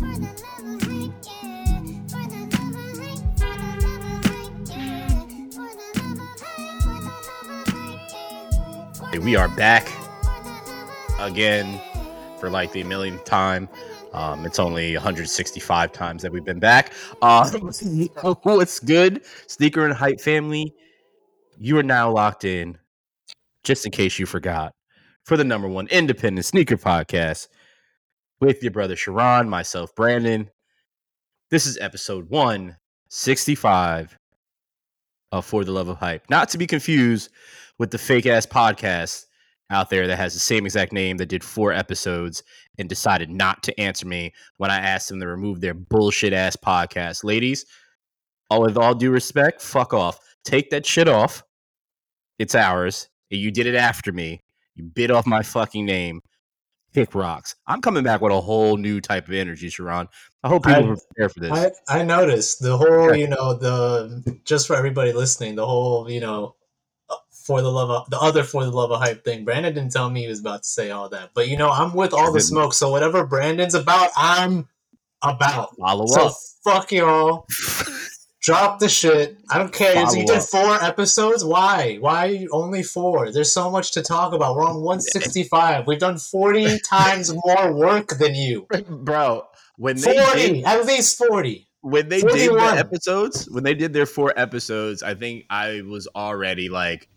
We are back again for like the millionth time. Um, it's only 165 times that we've been back. Uh, what's good, sneaker and hype family? You are now locked in, just in case you forgot, for the number one independent sneaker podcast with your brother Sharon, myself, Brandon. This is episode 165 of For the Love of Hype. Not to be confused with the fake ass podcast out there that has the same exact name that did four episodes and decided not to answer me when I asked them to remove their bullshit ass podcast. Ladies, all with all due respect, fuck off. Take that shit off. It's ours. You did it after me. You bit off my fucking name. Kick rocks. I'm coming back with a whole new type of energy, Sharon. I hope people I- are prepared for this. I, I noticed the whole, you know, the just for everybody listening, the whole, you know, uh, for the love of the other for the love of hype thing. Brandon didn't tell me he was about to say all that, but you know, I'm with all the smoke. So whatever Brandon's about, I'm about. Follow So up. fuck y'all. Drop the shit. I don't care. You did four episodes. Why? Why only four? There's so much to talk about. We're on 165. We've done 40 times more work than you. Bro, when they 40, did, at least 40. when they did 41. the episodes, when they did their four episodes, I think I was already like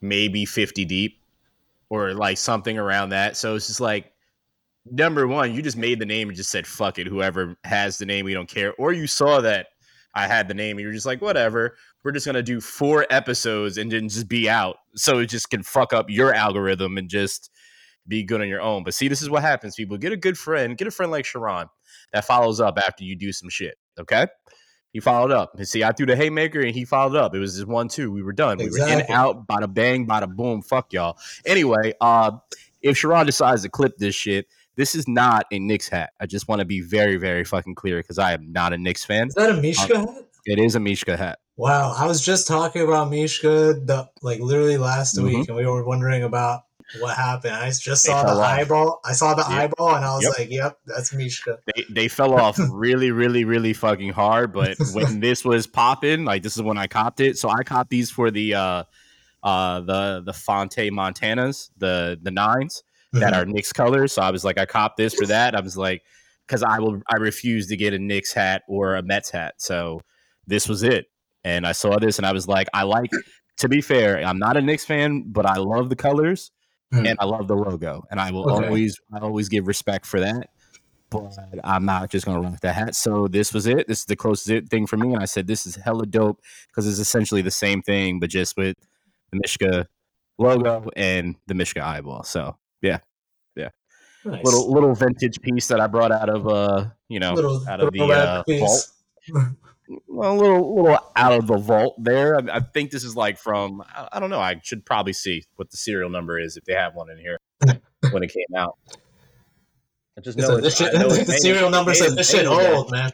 maybe 50 deep or like something around that. So it's just like number one, you just made the name and just said fuck it, whoever has the name, we don't care. Or you saw that I had the name and you're just like, whatever. We're just gonna do four episodes and then just be out. So it just can fuck up your algorithm and just be good on your own. But see, this is what happens, people. Get a good friend, get a friend like Sharon that follows up after you do some shit. Okay. He followed up. And see, I threw the haymaker and he followed up. It was just one, two. We were done. We were in, Exactly. out, bada bang, bada boom. Fuck y'all. Anyway, uh, if Sharon decides to clip this shit, this is not a Knicks hat. I just want to be very, very fucking clear because I am not a Knicks fan. Is that a Mishka hat? It is a Mishka hat. Wow, I was just talking about Mishka the like literally last Mhm. week, and we were wondering about what happened. I just saw the off. eyeball. I saw the Yep. eyeball, and I was Yep. like, "Yep, that's Mishka." They, they fell off really, really, really fucking hard. But when this was popping, like this is when I copped it. So I copped these for the uh uh the the Fonte Montanas, the the nines. That Mhm. are Knicks colors. So I was like, I copped this for that. I was like, because I will, I refuse to get a Knicks hat or a Mets hat. So this was it. And I saw this and I was like, I like. To be fair, I'm not a Knicks fan, but I love the colors Hmm. and I love the logo, and I will Okay. always, I always give respect for that. But I'm not just gonna rock that hat. So this was it. This is the closest thing for me, and I said this is hella dope because it's essentially the same thing, but just with the Mishka logo and the Mishka eyeball. So Nice. little little vintage piece that I brought out of uh you know little out of the uh, vault. A little little out of the vault there. I, I think this is like from I, I don't know. I should probably see what the serial number is if they have one in here when it came out. I just know So it's, this shit, I know the serial number in this shit old, man.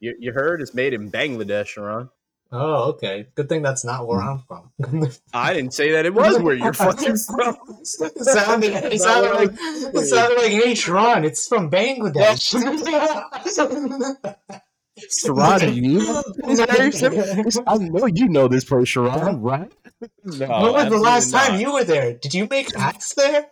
You, you heard it's made in Bangladesh, Sharon. Oh, okay. Good thing that's not where I'm from. I didn't say that it was where you're fucking from. it sounded, it sounded like it sounded like hey Sharon, it's from Bangladesh. Sharon, you know this place? I know you know this place, Sharon, right? No, when was the last absolutely time you were there? Did you make hats there?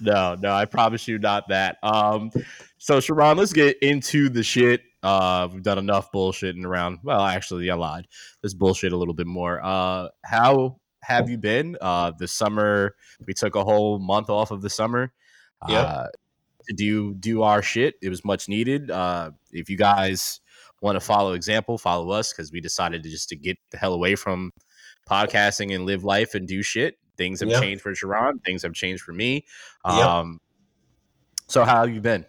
no, no, I promise you not that. Um, so Sharon, let's get into the shit. Uh, we've done enough bullshitting around. Well, actually, I lied. Let's bullshit a little bit more. Uh, how have you been? Uh, the summer we took a whole month off of the summer. Yeah. Uh, to do do our shit. It was much needed. Uh, if you guys want to follow example, follow us because we decided to just to get the hell away from podcasting and live life and do shit. Things have changed for Sharon. Things have changed for me. Um, so how have you been?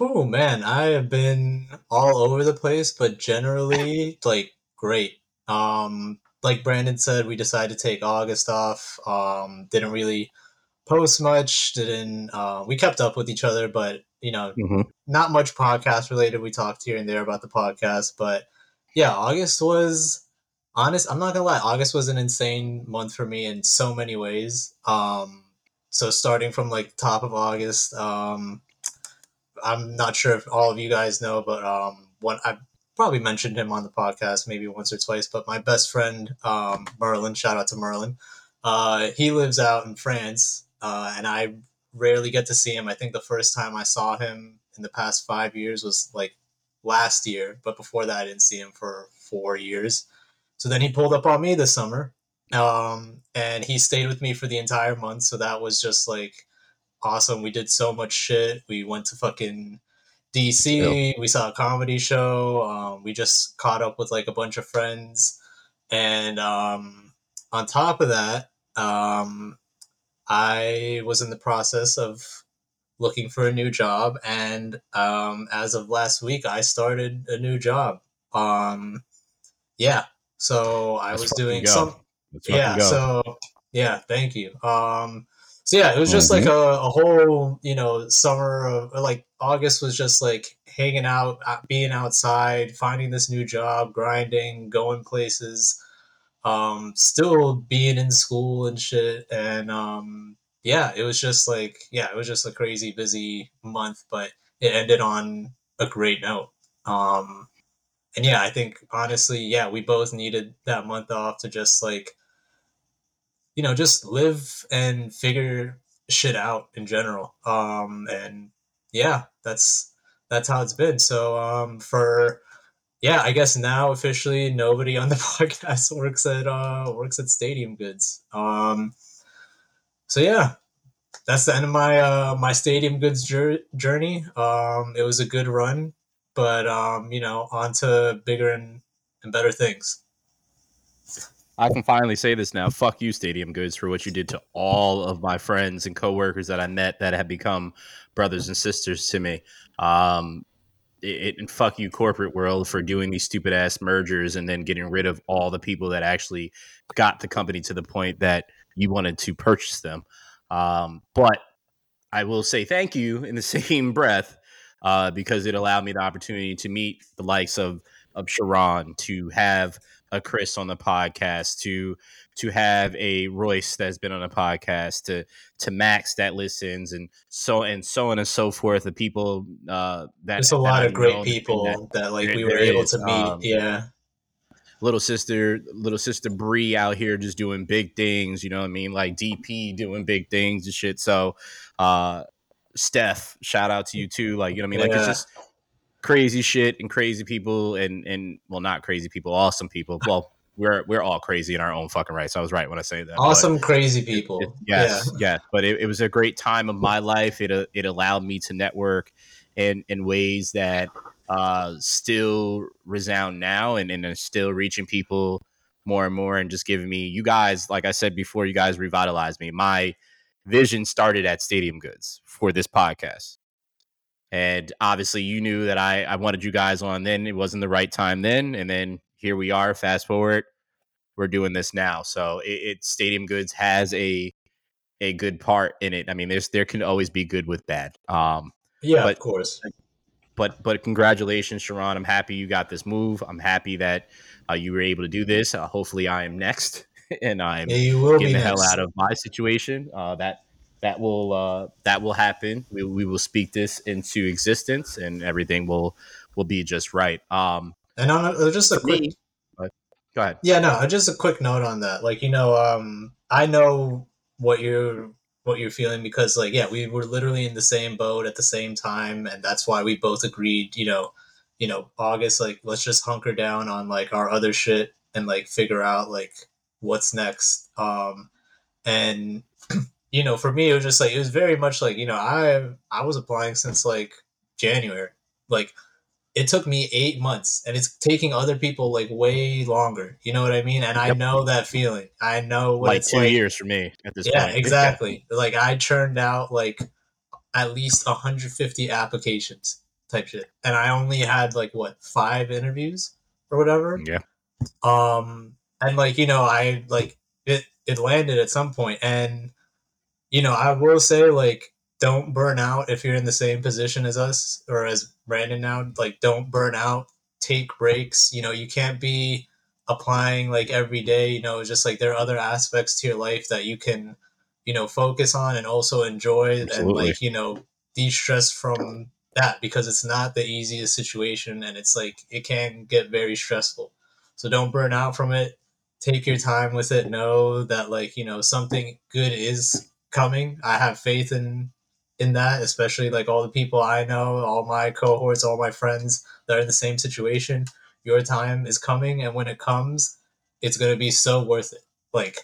Oh man, I have been all over the place, but generally like great. Um, like Brandon said, we decided to take August off. Um, didn't really post much. Didn't. Uh, we kept up with each other, but you know, not much podcast related. We talked here and there about the podcast, but yeah, August was honest. I'm not gonna lie, August was an insane month for me in so many ways. Um, so starting from like top of August, um, I'm not sure if all of you guys know, but um, one I probably mentioned him on the podcast maybe once or twice. But my best friend um, Merlin, shout out to Merlin, uh, he lives out in France, uh, and I rarely get to see him. I think the first time I saw him in the past five years was like last year, but before that, I didn't see him for four years. So then he pulled up on me this summer, um, and he stayed with me for the entire month. So that was just like awesome. We did so much shit. We went to fucking DC. Yep. We saw a comedy show. Um, we just caught up with like a bunch of friends, and um, on top of that, um, I was in the process of looking for a new job, and um, as of last week, I started a new job. Um, yeah, so I Let's was doing go. some. Let's yeah, so yeah, thank you. Um, so yeah, it was just mm-hmm. like a, a whole, you know, summer of like August was just like hanging out, uh, being outside, finding this new job, grinding, going places, um, still being in school and shit. And um, yeah, it was just like, yeah, it was just a crazy busy month, but it ended on a great note. Um, and yeah, I think honestly, yeah, we both needed that month off to just like you know, just live and figure shit out in general. Um, and yeah, that's that's how it's been. So um, for yeah, I guess now officially nobody on the podcast works at uh, works at Stadium Goods. Um, so yeah, that's the end of my uh, my Stadium Goods journey. Um, it was a good run, but um, you know, on to bigger and, and better things. I can finally say this now. Fuck you, Stadium Goods, for what you did to all of my friends and coworkers that I met that have become brothers and sisters to me. Um, it, and fuck you, corporate world, for doing these stupid ass mergers and then getting rid of all the people that actually got the company to the point that you wanted to purchase them. Um, but I will say thank you in the same breath uh, because it allowed me the opportunity to meet the likes of of Sharon, to have a Chris on the podcast, to to have a Royce that's been on a podcast, to to Max that listens, and so and so on and so forth. The people uh, that there's a lot of great people that, that, like we were able is. to meet. Um, yeah, little sister, little sister Bree out here just doing big things. You know what I mean? Like DP doing big things and shit. So, uh, Steph, shout out to you too. Like you know what I mean? Like yeah. it's just crazy shit and crazy people and and well not crazy people awesome people. Well we're we're all crazy in our own fucking right so i was right when i say that awesome but crazy people. It, it, yes yeah. yes but it, it, was a great time of my life. It uh, it allowed me to network in in ways that uh still resound now and and are still reaching people more and more and just giving me you guys like i said before you guys revitalized me. My vision started at stadium goods for this podcast and obviously, you knew that I, I wanted you guys on then. It wasn't the right time then. And then here we are. Fast forward, we're doing this now. So it, it Stadium Goods has a a good part in it. I mean, there's there can always be good with bad. Um, yeah, but, of course. But but congratulations, Sharon. I'm happy you got this move. I'm happy that uh, you were able to do this. Uh, hopefully, I am next, and I'm yeah, getting the next. hell out of my situation. Uh, that that will uh, that will happen. We, we will speak this into existence, and everything will will be just right. Um, and on a, uh, just a quick, me, go ahead. Yeah, no, just a quick note on that. Like you know, um, I know what you're what you're feeling because like yeah, we were literally in the same boat at the same time, and that's why we both agreed. You know, you know, August like let's just hunker down on like our other shit and like figure out like what's next. Um, and you know, for me, it was just like it was very much like you know, I I was applying since like January. Like it took me eight months, and it's taking other people like way longer. You know what I mean? And I know that feeling. I know what like it's two like. years for me at this yeah, point. exactly. like I churned out like at least 150 applications type shit, and I only had like what five interviews or whatever. Yeah. Um, and like you know, I like it. It landed at some point, and you know, I will say like don't burn out if you're in the same position as us or as Brandon now. Like don't burn out. Take breaks. You know, you can't be applying like every day. You know, just like there are other aspects to your life that you can you know focus on and also enjoy Absolutely. and like you know de-stress from that because it's not the easiest situation and it's like it can get very stressful so don't burn out from it take your time with it know that like you know something good is coming. I have faith in in that especially like all the people i know all my cohorts all my friends that are in the same situation. Your time is coming and when it comes it's going to be so worth it. Like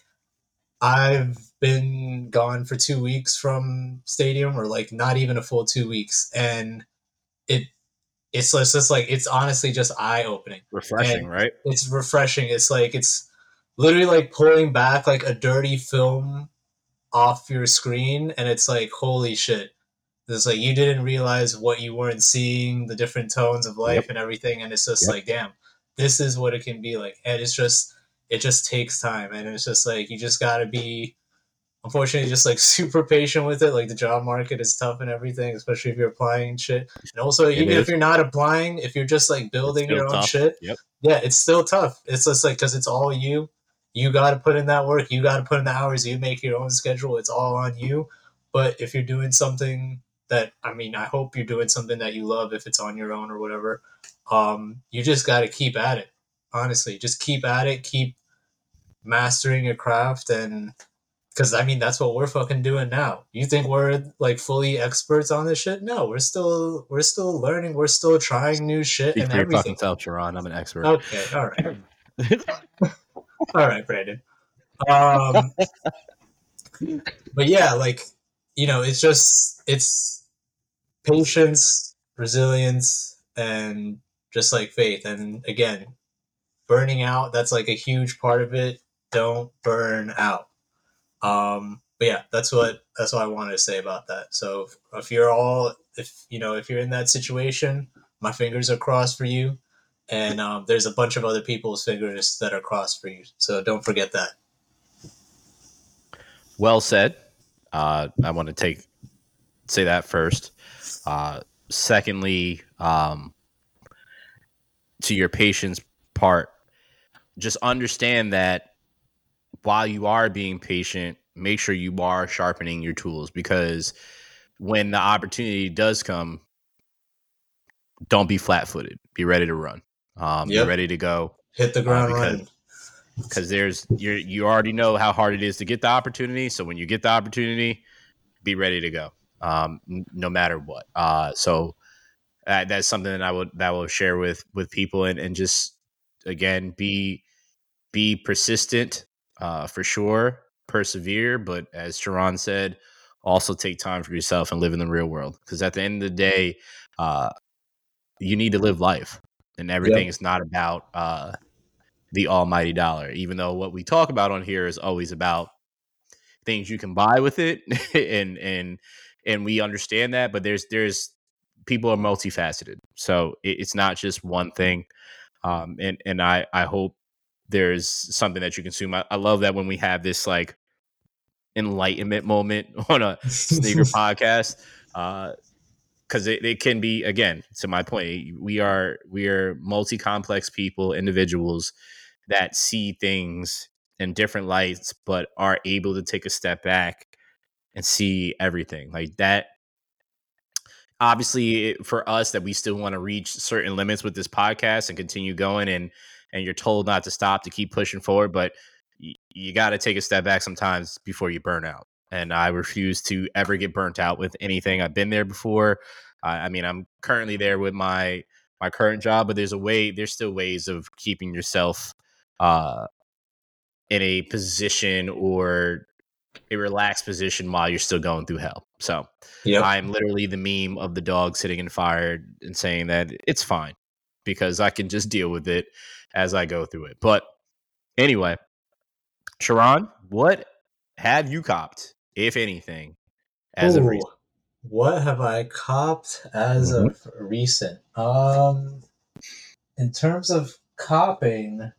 i've been gone for two weeks from stadium or like not even a full two weeks and it it's just, it's just like it's honestly just eye-opening. Refreshing, And- right? it's refreshing. It's like it's literally like pulling back like a dirty film off your screen and it's like holy shit it's like you didn't realize what you weren't seeing the different tones of life Yep. and everything and it's just Yep. like damn this is what it can be like and it's just it just takes time and it's just like you just got to be unfortunately just like super patient with it like the job market is tough and everything especially if you're applying shit and also It even is. if you're not applying if you're just like building your own tough. shit Yep. yeah it's still tough it's just like because it's all you you got to put in that work you got to put in the hours you make your own schedule it's all on you. But if you're doing something that i mean i hope you're doing something that you love if it's on your own or whatever um you just got to keep at it honestly. Just keep at it keep mastering your craft and because i mean that's what we're fucking doing now. You think we're like fully experts on this shit? No we're still we're still learning we're still trying new shit Speak and for your everything. fucking self, Sharon. I'm an expert. okay all right all right brandon. Um but yeah like you know it's just it's patience resilience and just like faith. And again burning out that's like a huge part of it. Don't burn out. Um but yeah that's what that's what i wanted to say about that. So if, if you're all if you know if you're in that situation my fingers are crossed for you and um, there's a bunch of other people's fingers that are crossed for you so don't forget that Well said. Uh, I want to take say that first. Uh, secondly, um, to your patience part, just understand that while you are being patient, make sure you are sharpening your tools because when the opportunity does come, don't be flat footed. Be ready to run. Um, Yep. Be ready to go hit the ground because- running because there's you you already know how hard it is to get the opportunity. So when you get the opportunity, be ready to go, um, n- no matter what. Uh, so uh, that's something that I would that I will share with with people and and just again be be persistent uh, for sure, persevere. But as Sharon said, also take time for yourself and live in the real world because at the end of the day, uh, you need to live life, and everything is not about. Uh, the almighty dollar, even though what we talk about on here is always about things you can buy with it and and and we understand that, but there's there's people are multifaceted. So it, it's not just one thing. Um and and I I hope there's something that you consume. I, I love that when we have this like enlightenment moment on a sneaker podcast. Uh because it, it can be again to my point we are we are multi-complex people individuals that see things in different lights but are able to take a step back and see everything. Like that obviously it- for us that we still want to reach certain limits with this podcast and continue going and and you're told not to stop to keep pushing forward but y- you got to take a step back sometimes before you burn out. And i refuse to ever get burnt out with anything. I've been there before i, I mean i'm currently there with my my current job but there's a way there's still ways of keeping yourself uh in a position or a relaxed position while you're still going through hell so yep I'm literally the meme of the dog sitting in fire and saying that it's fine because I can just deal with it as I go through it. But anyway, Sharon, what have you copped, if anything, as of Ooh, recent? What have I copped as Mhm. of recent? Um, in terms of copping,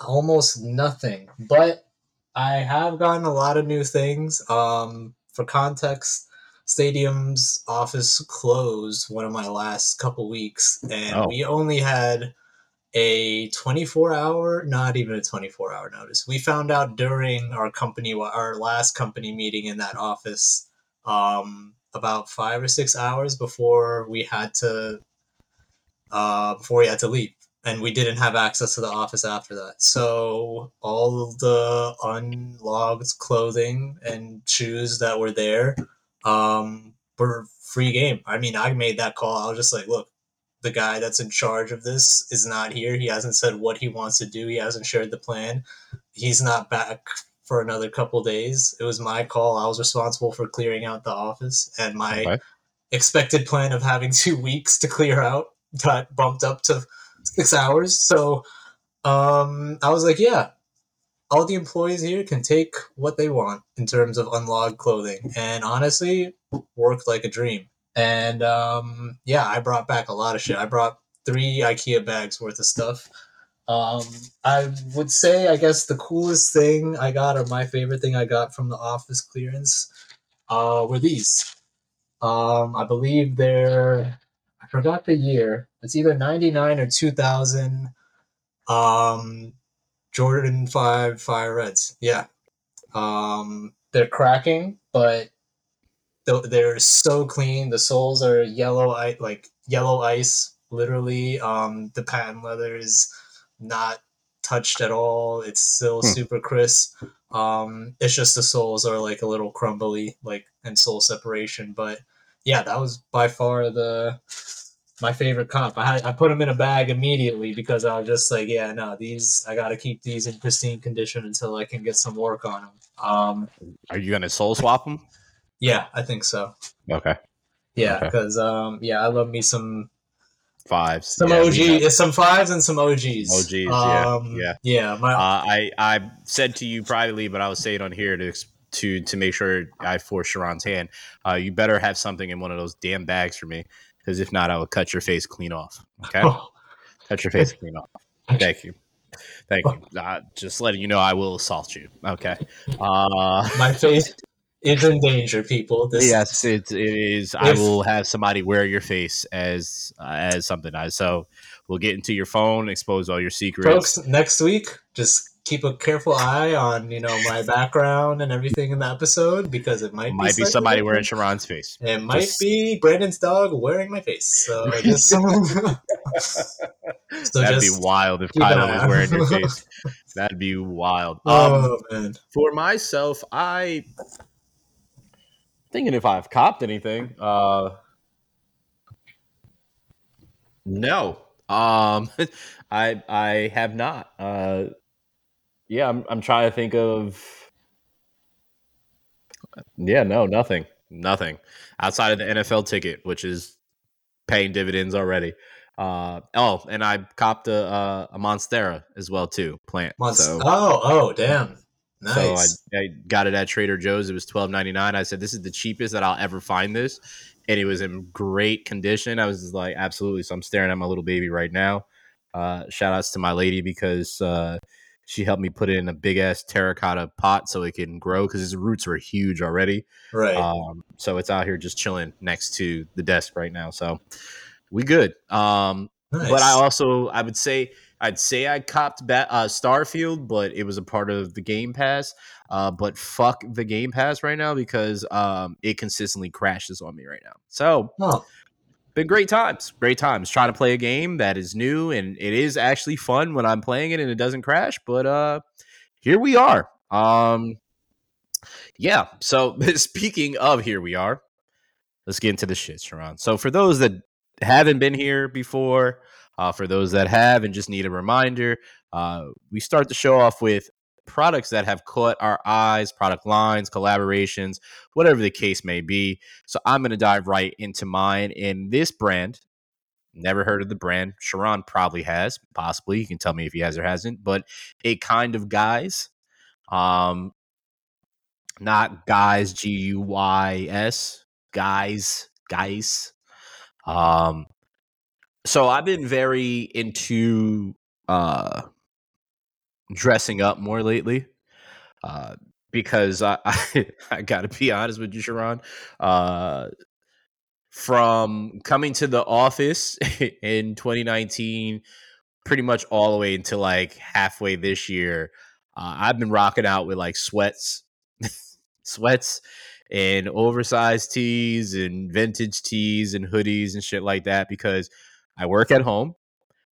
almost nothing. But I have gotten a lot of new things. Um, for context, Stadium's office closed one of my last couple weeks, and Oh. we only had a 24 hour, not even a 24 hour notice. We found out during our company, our last company meeting in that office, um, about five or six hours before we had to, uh, before we had to leave. And we didn't have access to the office after that. So all the unlogged clothing and shoes that were there um, were free game. I mean, I made that call. I was just like, look, the guy that's in charge of this is not here. He hasn't said what he wants to do. He hasn't shared the plan. He's not back for another couple days. It was my call. I was responsible for clearing out the office, and my okay. expected plan of having two weeks to clear out got bumped up to six hours. So um, I was like, yeah, all the employees here can take what they want in terms of unlogged clothing, and honestly, worked like a dream. And um, yeah, I brought back a lot of shit. I brought three IKEA bags worth of stuff. Um, I would say, I guess the coolest thing I got, or my favorite thing I got from the office clearance, uh, were these. Um, I believe they're, I forgot the year. It's either 99 or 2000. Um, Jordan 5 Fire Reds. Yeah. Um, they're cracking, but they're so clean. The soles are yellow, like yellow ice, literally. Um, the patent leather is not touched at all. It's still hmm. super crisp. Um, it's just the soles are like a little crumbly, like and sole separation. But yeah, that was by far the my favorite comp. I had, I put them in a bag immediately because I was just like, yeah, no, these I got to keep these in pristine condition until I can get some work on them. Um, Are you gonna soul swap them? Yeah, I think so. Okay. Yeah, because okay. um, yeah, I love me some fives, some yeah, OG, some fives and some OGs. OGs, um, yeah, yeah, yeah. My, uh, I I said to you privately, but I was saying on here to to to make sure I force Sharon's hand. Uh, you better have something in one of those damn bags for me, because if not, I will cut your face clean off. Okay, cut your face clean off. Thank you. Thank you. Uh, just letting you know, I will assault you. Okay. Uh, my face, is in danger, people. This yes, it, it is. I will have somebody wear your face as uh, as something. So we'll get into your phone, expose all your secrets. Folks, next week, just keep a careful eye on you know my background and everything in the episode because it might might be, be somebody wearing Sharon's face. It might just... be Brandon's dog wearing my face. So just so that'd be wild if Kylo was wearing your face. That'd be wild. Oh um, man! For myself, I thinking if I've copped anything. Uh, no, um, I I have not. Uh, yeah, I'm I'm trying to think of. Yeah, no, nothing, nothing outside of the NFL ticket, which is paying dividends already. Uh, oh, and I copped a, a, a Monstera as well too. Plant. Monst- so, oh, oh, damn. Nice. So I, I got it at Trader Joe's. It was twelve ninety nine. I said, "This is the cheapest that I'll ever find this," and it was in great condition. I was like, "Absolutely!" So I'm staring at my little baby right now. Uh, shout outs to my lady because uh, she helped me put it in a big ass terracotta pot so it can grow because his roots were huge already. Right. Um, so it's out here just chilling next to the desk right now. So we good. Um, nice. But I also I would say I'd say I copped ba- uh, Starfield, but it was a part of the Game Pass. Uh, but fuck the Game Pass right now because um, it consistently crashes on me right now. So, oh. been great times, great times trying to play a game that is new and it is actually fun when I'm playing it and it doesn't crash. But uh, here we are. Um, yeah. So speaking of here we are, let's get into the shit, Sharon. So for those that haven't been here before. Uh, for those that have and just need a reminder, uh, we start the show off with products that have caught our eyes, product lines, collaborations, whatever the case may be. So I'm going to dive right into mine. In this brand, never heard of the brand. Sharon probably has, possibly. You can tell me if he has or hasn't, but a kind of guys. Um, not guys, G U Y S, guys, guys. Um, so I've been very into uh dressing up more lately. Uh because I I, I gotta be honest with you, Sharon. Uh from coming to the office in 2019 pretty much all the way until like halfway this year, uh, I've been rocking out with like sweats, sweats, and oversized tees and vintage tees and hoodies and shit like that because I work at home.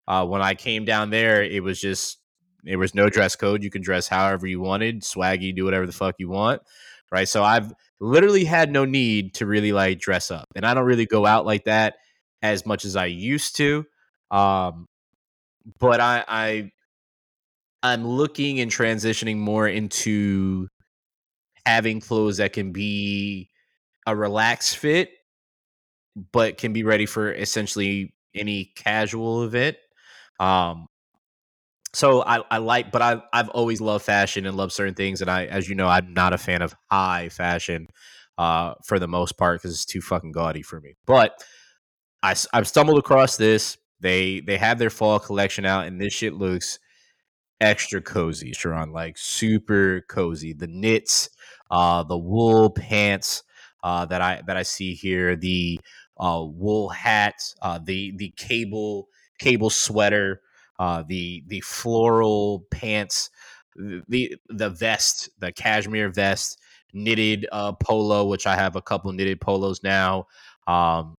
Uh, when I came down there, it was just there was no dress code. You can dress however you wanted, swaggy, do whatever the fuck you want, right? So I've literally had no need to really like dress up, and I don't really go out like that as much as I used to. Um, but I, I I'm looking and transitioning more into having clothes that can be a relaxed fit, but can be ready for essentially any casual event. Um, so I, I like, but I, I've always loved fashion and love certain things. And I, as you know, I'm not a fan of high fashion uh, for the most part because it's too fucking gaudy for me. But I, I've stumbled across this. They they have their fall collection out, and this shit looks extra cozy, Sharon. Like super cozy. The knits, uh, the wool pants uh, that I that I see here, the uh, wool hat, uh, the the cable cable sweater, uh, the the floral pants, the the vest, the cashmere vest, knitted uh, polo, which I have a couple knitted polos now. Um,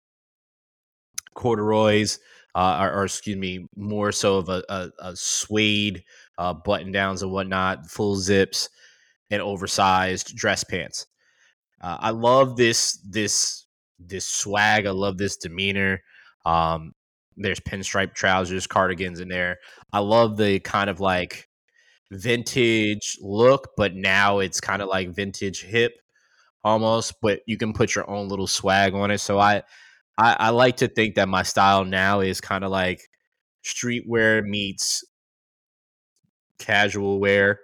corduroys, uh, or, or, excuse me, more so of a, a, a suede uh, button downs and whatnot, full zips, and oversized dress pants. Uh, I love this this this swag. I love this demeanor. Um, there's pinstripe trousers, cardigans in there. I love the kind of like vintage look, but now it's kind of like vintage hip almost, but you can put your own little swag on it. So I I, I like to think that my style now is kind of like streetwear meets casual wear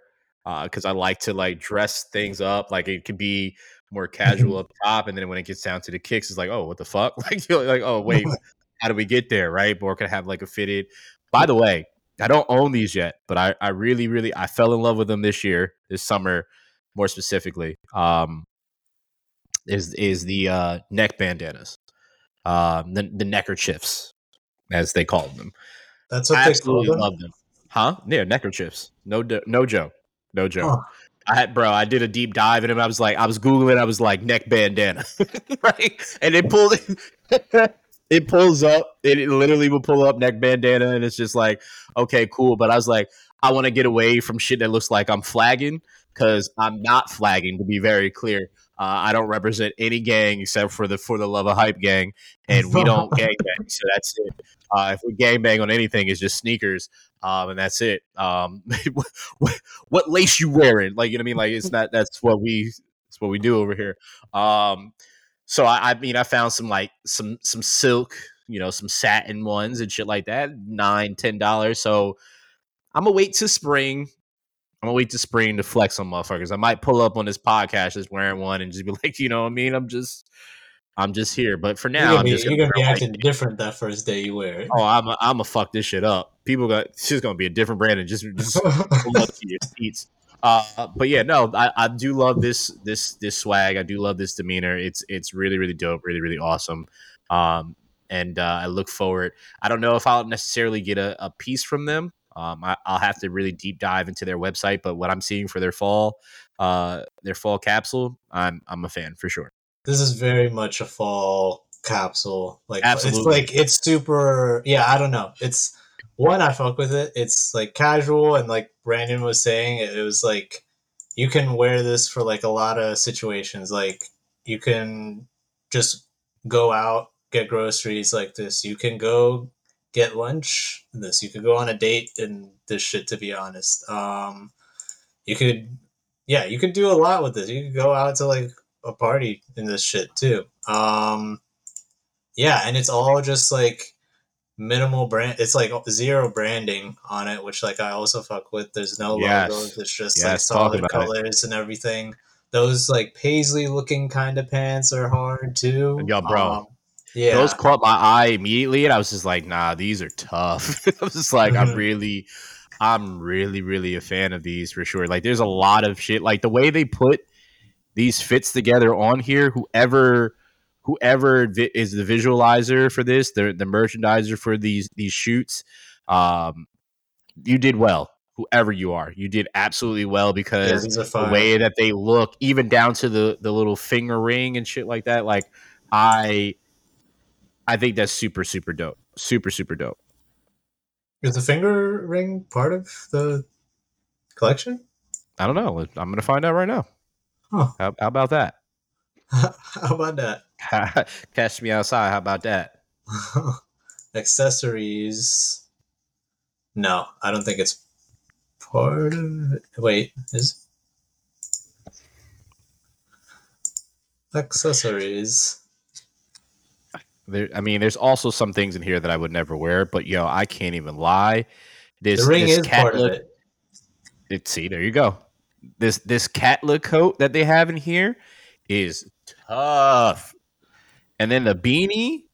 because uh, I like to like dress things up. Like it could be more casual up top, and then when it gets down to the kicks, it's like, oh, what the fuck? Like you're like, oh wait, how do we get there, right? Or could have like a fitted. By the way, I don't own these yet, but I, I really, really, I fell in love with them this year, this summer, more specifically. Um, is is the uh, neck bandanas, um, the the neckerchiefs, as they called them. That's what I absolutely they call them. love them, huh? Yeah, neckerchiefs. No, no joke, no joke. Huh. I had, bro, I did a deep dive in them. I was like, I was googling. I was like, neck bandana, right? And it pulled it. pulls up. It literally will pull up neck bandana, and it's just like, okay, cool. But I was like, I want to get away from shit that looks like I'm flagging because I'm not flagging. To be very clear, uh, I don't represent any gang except for the for the love of hype gang, and we don't gang bang. So that's it. Uh, if we gang bang on anything, it's just sneakers, um, and that's it. Um, what, what, lace you wearing? Like you know what I mean? Like it's not. That's what we. That's what we do over here. Um, so I, I mean, I found some like some some silk, you know, some satin ones and shit like that, nine ten dollars. So I'm gonna wait to spring I'm gonna wait to spring to flex on motherfuckers. I might pull up on this podcast just wearing one and just be like, you know what I mean? I'm just I'm just here. But for now, you're gonna be, you're gonna be acting like, different that first day you wear it. Oh, I'm a, I'm gonna fuck this shit up. People got it's just gonna be a different brand and just just pull up to your seats. Uh, but yeah, no, I, I do love this this this swag. I do love this demeanor. It's it's really really dope, really really awesome. Um, and uh, I look forward. I don't know if I'll necessarily get a, a piece from them, um, I, will have to really deep dive into their website, but what I'm seeing for their fall, uh, their fall capsule, I'm I'm a fan for sure. This is very much a fall capsule. Like Absolutely. it's like it's super. Yeah, I don't know. It's one I fuck with it. It's like casual and like Brandon was saying, it was like you can wear this for like a lot of situations. Like you can just go out get groceries like this. You can go get lunch this. You could go on a date and this shit. To be honest, um, you could, yeah, you could do a lot with this. You could go out to like a party in this shit too. Um, yeah, and it's all just like minimal brand. It's like zero branding on it, which like I also fuck with. There's no yes. logos. It's just yes, like solid colors it. and everything. Those like paisley looking kind of pants are hard too. Yeah, bro. Um, yeah. Those caught my eye immediately, and I was just like, nah, these are tough. I was just like, mm-hmm. I'm really, I'm really, really a fan of these for sure. Like, there's a lot of shit. Like, the way they put these fits together on here, whoever whoever is the visualizer for this, the the merchandiser for these these shoots, um, you did well. Whoever you are, you did absolutely well because are the way that they look, even down to the the little finger ring and shit like that. Like I, I think that's super super dope. Super super dope. Is the finger ring part of the collection? I don't know. I'm gonna find out right now. Huh. How, how about that? How about that? Catch me outside. How about that? Accessories. No, I don't think it's part of it. Wait, is accessories? There, I mean, there's also some things in here that I would never wear, but yo, I can't even lie. This the ring this is part of it. it- see, there you go. This this Catla coat that they have in here is tough. And then the beanie,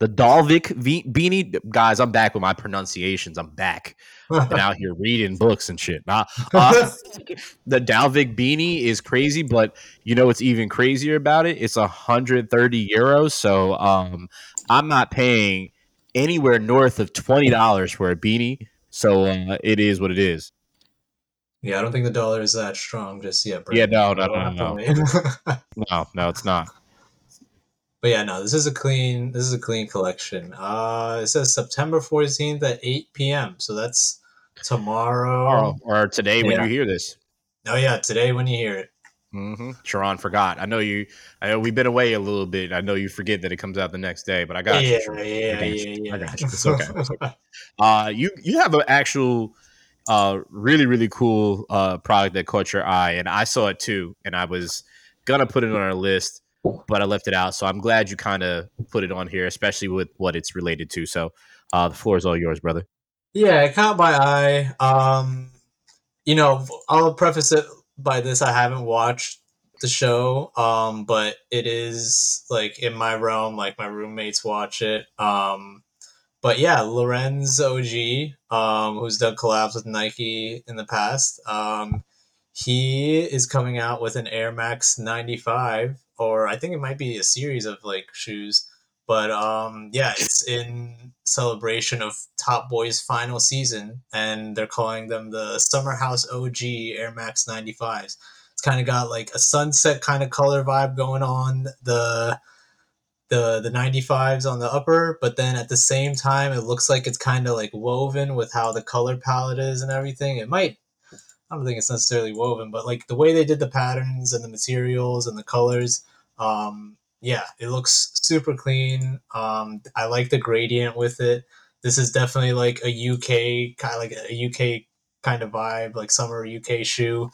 the Dalvik v- beanie, guys. I'm back with my pronunciations. I'm back. Been out here reading books and shit. Nah, uh, the Dalvik beanie is crazy, but you know what's even crazier about it? It's 130 euros. So um, I'm not paying anywhere north of twenty dollars for a beanie. So uh, it is what it is. yeah, I don't think the dollar is that strong just yet. Yeah, Brandon. no, no, no, no. No, no, it's not. But yeah, no, this is a clean. This is a clean collection. Uh, it says September fourteenth at eight p.m. So that's tomorrow. Or, or today when you hear this. Oh yeah, today when you hear it. Mm-hmm. Sharon forgot. I know you. I know we've been away a little bit. I know you forget that it comes out the next day, but I got yeah, you. Yeah, yeah, yeah. I got you. It's okay. It's okay. Uh, you you have an actual, uh, really really cool uh product that caught your eye, and I saw it too, and I was gonna put it on our list, but I left it out. So I'm glad you kind of put it on here, especially with what it's related to. So, uh, the floor is all yours, brother. Yeah, it caught my eye. Um, you know, I'll preface it by this: I haven't watched the show, um, but it is like in my realm. Like my roommates watch it. Um, but yeah, Lorenz OG, um, who's done collabs with Nike in the past, um, he is coming out with an Air Max 95, or I think it might be a series of like shoes. But um, yeah, it's in celebration of Top Boy's final season, and they're calling them the Summer House OG Air Max 95s. It's kind of got like a sunset kind of color vibe going on. The the the 95s on the upper but then at the same time it looks like it's kind of like woven with how the color palette is and everything it might i don't think it's necessarily woven but like the way they did the patterns and the materials and the colors um yeah it looks super clean um i like the gradient with it this is definitely like a uk kind of like a uk kind of vibe like summer uk shoe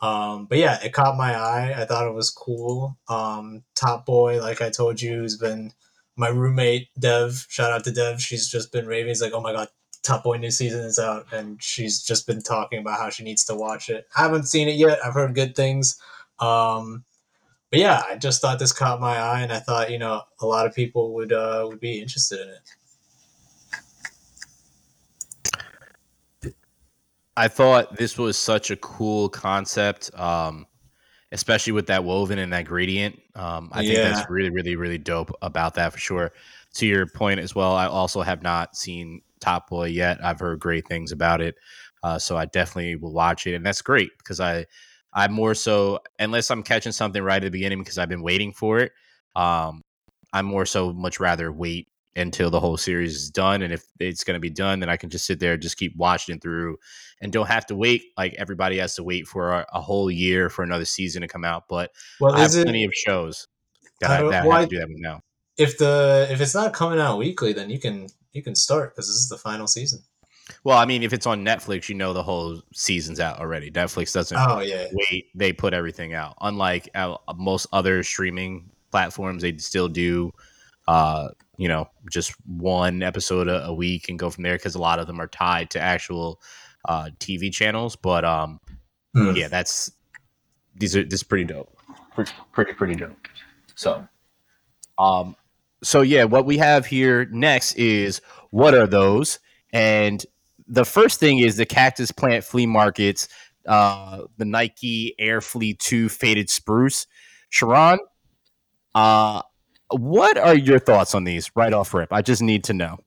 um, but yeah, it caught my eye. I thought it was cool. Um, Top Boy, like I told you, has been my roommate Dev. Shout out to Dev. She's just been raving. He's like, oh my god, Top Boy new season is out, and she's just been talking about how she needs to watch it. I haven't seen it yet. I've heard good things. Um, but yeah, I just thought this caught my eye, and I thought you know a lot of people would uh, would be interested in it. I thought this was such a cool concept, um, especially with that woven and that gradient. Um, I think that's really, really, really dope about that for sure. To your point as well, I also have not seen Top Boy yet. I've heard great things about it, uh, so I definitely will watch it, and that's great because I, I'm more so unless I'm catching something right at the beginning because I've been waiting for it. Um, I'm more so much rather wait until the whole series is done, and if it's going to be done, then I can just sit there and just keep watching it through and don't have to wait like everybody has to wait for a, a whole year for another season to come out. But Well, I have it plenty of shows that I I, don't- that I why- have to do that now. if the if it's not coming out weekly, then you can you can start because this is the final season. Well, I mean, if it's on Netflix, you know the whole season's out already. Netflix doesn't Oh yeah, wait; they put everything out. Unlike uh, most other streaming platforms, they still do, uh, you know, just one episode a, a week and go from there because a lot of them are tied to actual uh, TV channels. But um, Hmm. yeah, that's these are this is pretty dope. Pretty pretty, pretty dope. So, um, so yeah, what we have here next is what are those? And the first thing is the Cactus Plant Flea Markets, uh, the Nike Air Flea Two Faded Spruce. Sharon, uh, what are your thoughts on these right off rip? I just need to know.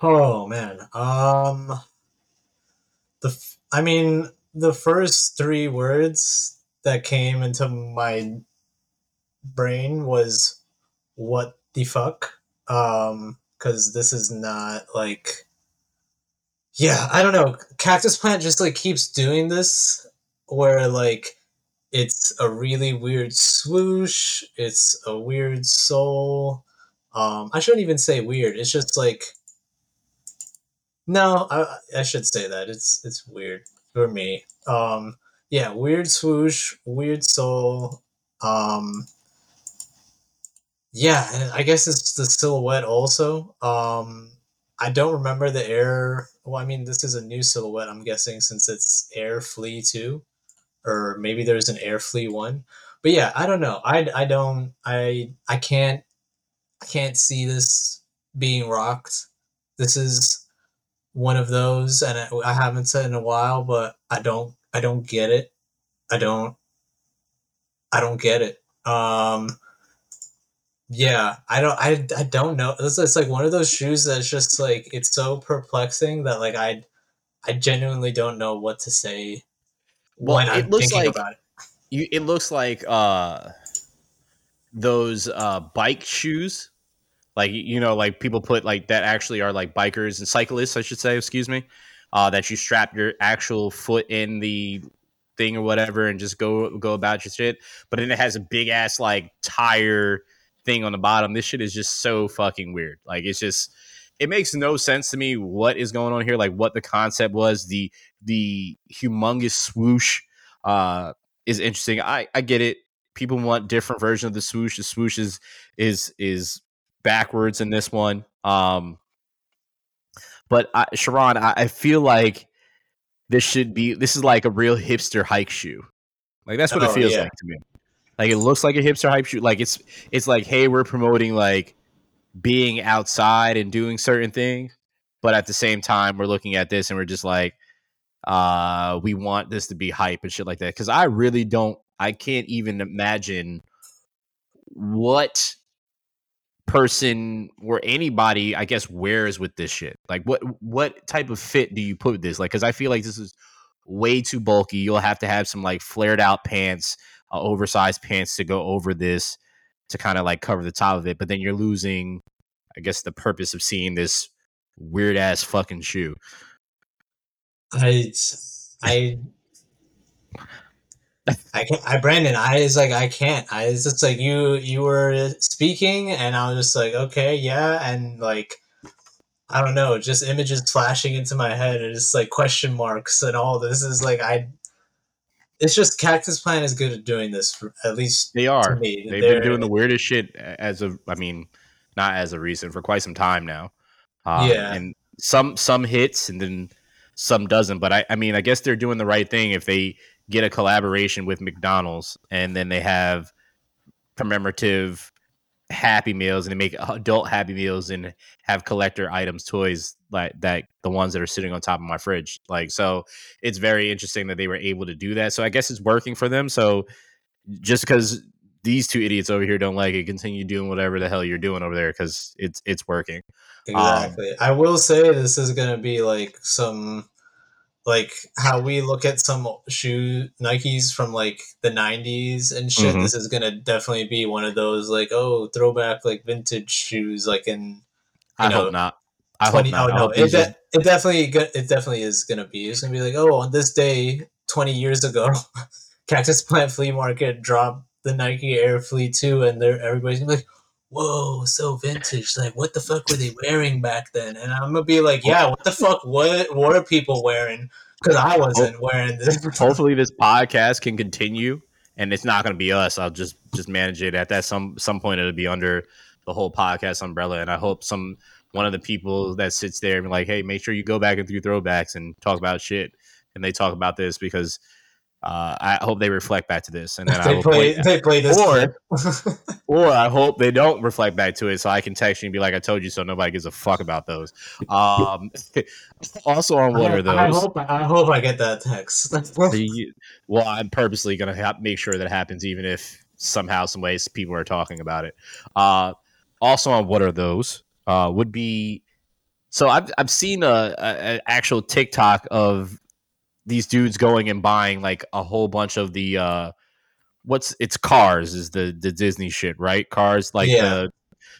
Oh man. Um the f- I mean the first 3 words that came into my brain was what the fuck? Um cuz this is not like yeah, I don't know. Cactus Plant just like keeps doing this where like it's a really weird swoosh, it's a weird sole. Um I shouldn't even say weird. It's just like no, I, I should say that. It's it's weird for me. Um yeah, weird swoosh, weird sole. Um yeah, and I guess it's the silhouette also. Um I don't remember the air. Well, I mean, this is a new silhouette. I'm guessing since it's Air Flea two, or maybe there's an Air Flea one. But yeah, I don't know. I, I don't. I I can't. I can't see this being rocked. This is one of those, and I, I haven't said in a while, but I don't. I don't get it. I don't. I don't get it. Um. Yeah, I don't. I, I don't know. It's, it's like one of those shoes that's just like it's so perplexing that like I I genuinely don't know what to say Well, it I'm looks thinking like about it. you. It looks like uh those uh bike shoes, like you know, like people put like that actually are like bikers and cyclists, I should say. Excuse me. Uh, that you strap your actual foot in the thing or whatever and just go go about your shit. But then it has a big ass like tire thing on the bottom. This shit is just so fucking weird. Like it's just it makes no sense to me what is going on here. Like what the concept was. The the humongous swoosh uh is interesting. I I get it. People want different version of the swoosh. The swoosh is is is backwards in this one. Um but I, Sharon, I, I feel like this should be this is like a real hipster hike shoe. Like that's what it Oh feels yeah, like to me. Like it looks like a hipster hype shoe. Like it's it's like, hey, we're promoting like being outside and doing certain things, but at the same time, we're looking at this and we're just like, uh, we want this to be hype and shit like that. Because I really don't, I can't even imagine what person or anybody I guess wears with this shit. Like what what type of fit do you put with this? Like cuz I feel like this is way too bulky. You'll have to have some like flared out pants, oversized pants to go over this to kind of like cover the top of it, but then you're losing I guess the purpose of seeing this weird ass fucking shoe. I I I can't. I Brandon. I is like I can't. I it's just like you you were speaking and I was just like okay yeah and like I don't know just images flashing into my head and it's like question marks and all this is like I. It's just Cactus Plant is good at doing this for at least They are. They've They're- been doing the weirdest shit as of I mean, not as a recent for quite some time now. Um, Yeah. and some some hits and then some doesn't. But I, I mean, I guess they're doing the right thing if they get a collaboration with McDonald's and then they have commemorative Happy Meals and they make adult Happy Meals and have collector items, toys like that, the ones that are sitting on top of my fridge. Like, so it's very interesting that they were able to do that. So I guess it's working for them. So just because these two idiots over here don't like it, continue doing whatever the hell you're doing over there because it's it's working. Um, exactly. I will say this is gonna be like some like how we look at some shoe Nikes from like the nineties and shit. Mhm. This is gonna definitely be one of those like, oh, throwback like vintage shoes like in I know, hope not. I 20 hope not. oh no, hope it, de- it definitely it definitely is gonna be. It's gonna be like, oh, on this day, twenty years ago, Cactus Plant Flea Market dropped the Nike Air Flea 2 and they're everybody's gonna be like, Whoa, so vintage. Like what the fuck were they wearing back then? And I'm gonna be like, Yeah, what the fuck what were people wearing? Because I wasn't wearing this. hopefully this podcast can continue and it's not going to be us i'll just just manage it at that some some point it'll be under the whole podcast umbrella and i hope some one of the people that sits there and be like hey make sure you go back and through throwbacks and talk about shit and they talk about this because uh, I hope they reflect back to this, and then I will play point, they play this Or- or I hope they don't reflect back to it, so I can text you and be like, "I told you so." Nobody gives a fuck about those. Um, also on what are those? I hope I hope I get that text. The- well, I'm purposely going to ha- make sure that happens, even if somehow, some ways people are talking about it. Uh, also, on what are those? Uh, would be So I've I've seen a, a, a actual TikTok of these dudes going and buying like a whole bunch of the uh what's it's cars is the the Disney shit, right? Cars like Yeah. the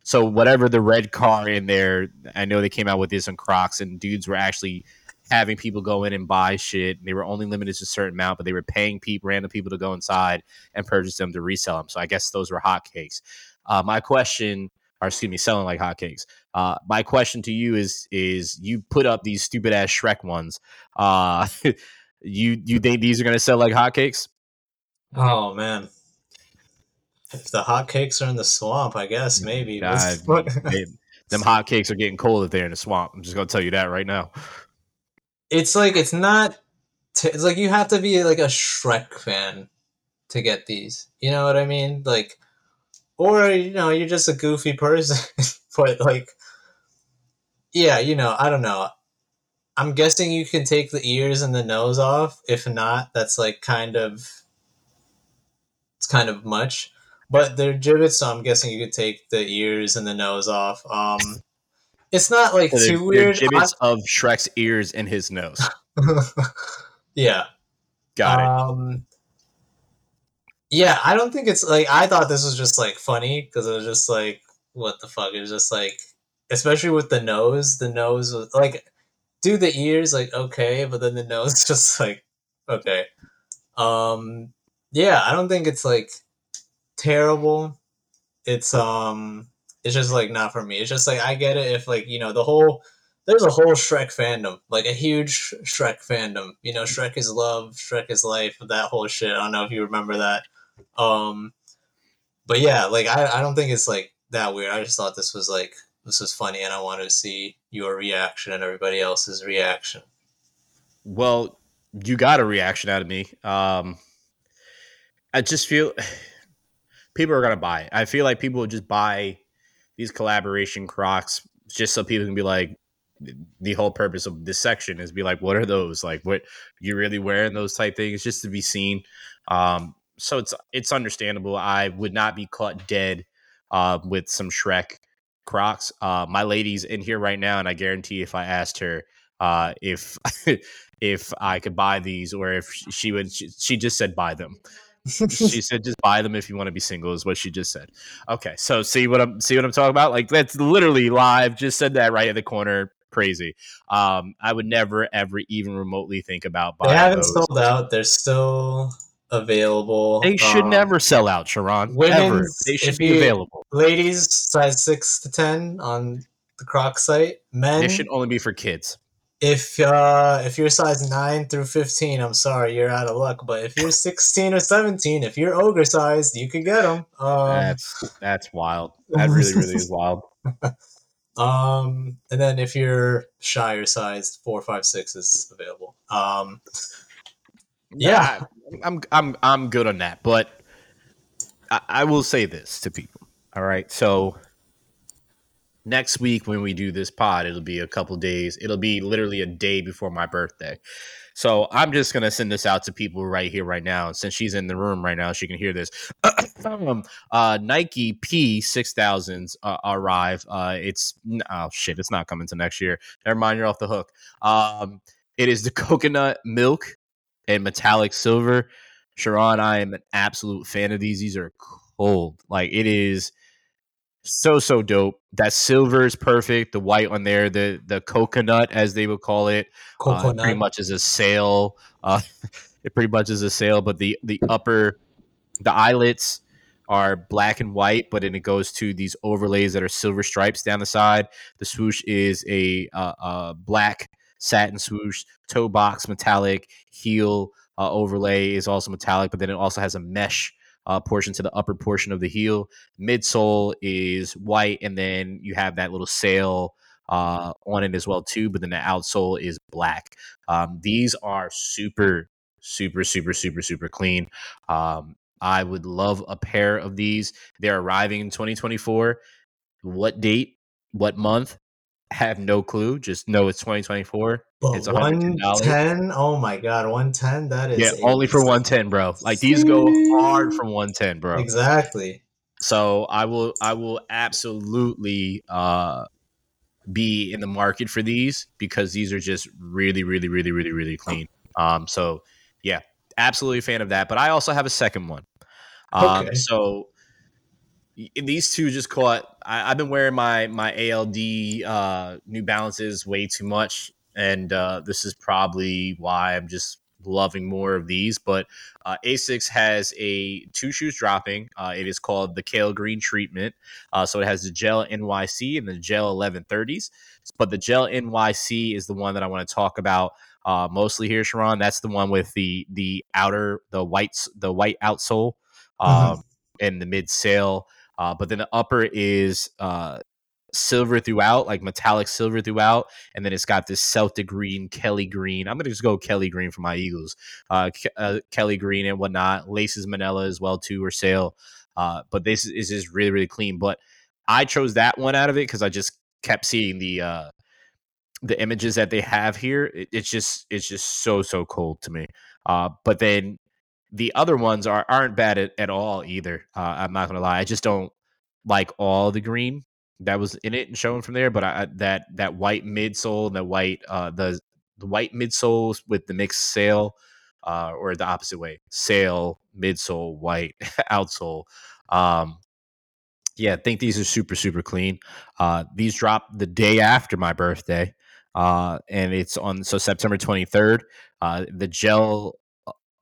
so whatever the red car in there, I know they came out with this on Crocs and dudes were actually having people go in and buy shit. They were only limited to a certain amount, but they were paying people random people to go inside and purchase them to resell them. So I guess those were hotcakes. Uh, my question, or excuse me, selling like hotcakes. Uh, my question to you is: is you put up these stupid ass Shrek ones? Uh, you you think these are gonna sell like hotcakes? Oh man. If the hotcakes are in the swamp, I guess mm, maybe. God, they- them hotcakes are getting cold if they're in the swamp. I'm just gonna tell you that right now. it's like it's not. T- it's like you have to be like a Shrek fan to get these. You know what I mean? Like, or you know, you're just a goofy person. but like, yeah, you know, I don't know. I'm guessing you can take the ears and the nose off. If not, that's like kind of. It's kind of much. But they're Jibbitz, so I'm guessing you could take the ears and the nose off. Um, it's not like So too weird. Jibbitz of Shrek's ears and his nose. yeah. Got it. Um, yeah, I don't think it's like I thought this was just like funny because it was just like what the fuck. It was just like, especially with the nose. The nose was like, do the ears like okay, but then the nose just like okay. Um, yeah, I don't think it's like terrible. It's um, it's just like not for me. It's just like I get it if like you know the whole there's a whole Shrek fandom, like a huge Shrek fandom. You know, Shrek is love, Shrek is life, that whole shit. I don't know if you remember that. Um, but yeah, like I, I don't think it's like that weird. I just thought this was like this was funny, and I wanted to see your reaction and everybody else's reaction. Well, you got a reaction out of me. Um, I just feel people are gonna buy. I feel like people would just buy these collaboration Crocs just so people can be like, the whole purpose of this section is be like, what are those? Like, what you really wearing those type things just to be seen. Um, so it's it's understandable. I would not be caught dead uh, with some Shrek Crocs. Uh, my lady's in here right now, and I guarantee if I asked her uh, if if I could buy these or if she would, she, she just said buy them. she said just buy them if you want to be single is what she just said. Okay, so see what I'm see what I'm talking about? Like that's literally live. Just said that right in the corner. Crazy. Um, I would never ever even remotely think about buying. They haven't those. sold out. They're still available. They should Um, never sell out, Sharon. Ever. They should be you- available. Ladies, size six to ten on the Croc site. Men, They should only be for kids. if uh if you're size 9 through 15 i'm sorry you're out of luck but if you're 16 or 17 if you're ogre sized you can get them um, That's that's wild. That really really is wild. um and then if you're shyer sized 4 5 6 is available um Yeah. I'm I'm I'm good on that, but I, I will say this to people. All right, so next week when we do this pod, it'll be a couple days. It'll be literally a day before my birthday. So I'm just gonna send this out to people right here, right now. Since she's in the room right now, she can hear this. um, uh, Nike P six thousands uh, arrive. Uh, it's oh shit, it's not coming to next year. Never mind, you're off the hook. Um, it is the coconut milk and metallic silver. Sharon, I am an absolute fan of these. These are cold. Like it is so so dope. That silver is perfect. The white on there, the the coconut as they would call it, uh, pretty much is a sail. Uh, it pretty much is a sail, but the the upper the eyelets are black and white, but then it goes to these overlays that are silver stripes down the side. The swoosh is a uh, uh, black satin swoosh, toe box metallic, heel uh, overlay is also metallic, but then it also has a mesh uh, portion to the upper portion of the heel. Midsole is white, and then you have that little sail uh, on it as well too. But then the outsole is black. Um, these are super, super, super, super, super clean. Um, I would love a pair of these. They're arriving in 2024. What date? What month? Have no clue. Just know it's 2024. but it's $110. 110 oh my god 110 that is Yeah, only for 110, bro. Like these go hard from 110, bro. exactly So I will I will absolutely uh be in the market for these because these are just really, really, really, really, really clean. Um, so yeah, absolutely a fan of that. But I also have a second one. Um, Okay. so these two just caught. I, I've been wearing my my ALD uh, New Balances way too much, and uh, this is probably why I'm just loving more of these. But uh, Asics has a two shoes dropping. Uh, it is called the Kale Green Treatment. Uh, so it has the Gel NYC and the Gel 1130s. But the Gel NYC is the one that I want to talk about uh, mostly here, Sharon. That's the one with the the outer the whites the white outsole um, Mhm. and the mid sail. Uh, but then the upper is uh, silver throughout, like metallic silver throughout, and then it's got this Celtic green, Kelly green. I'm gonna just go Kelly green for my Eagles. Uh, Ke- uh, Kelly green and whatnot. Laces Manila as well too, or sail. Uh, but this is just really really clean. But I chose that one out of it because I just kept seeing the uh, the images that they have here. It, it's just it's just so so cold to me. Uh, but then the other ones are aren't bad at, at all either. Uh, I'm not gonna lie. I just don't like all the green that was in it and shown from there. But I, that that white midsole and the white uh, the the white midsoles with the mixed sail, uh, or the opposite way, sail midsole white outsole. Um, yeah, I think these are super super clean. Uh, these drop the day after my birthday, uh, and it's on so September 23rd. Uh, the gel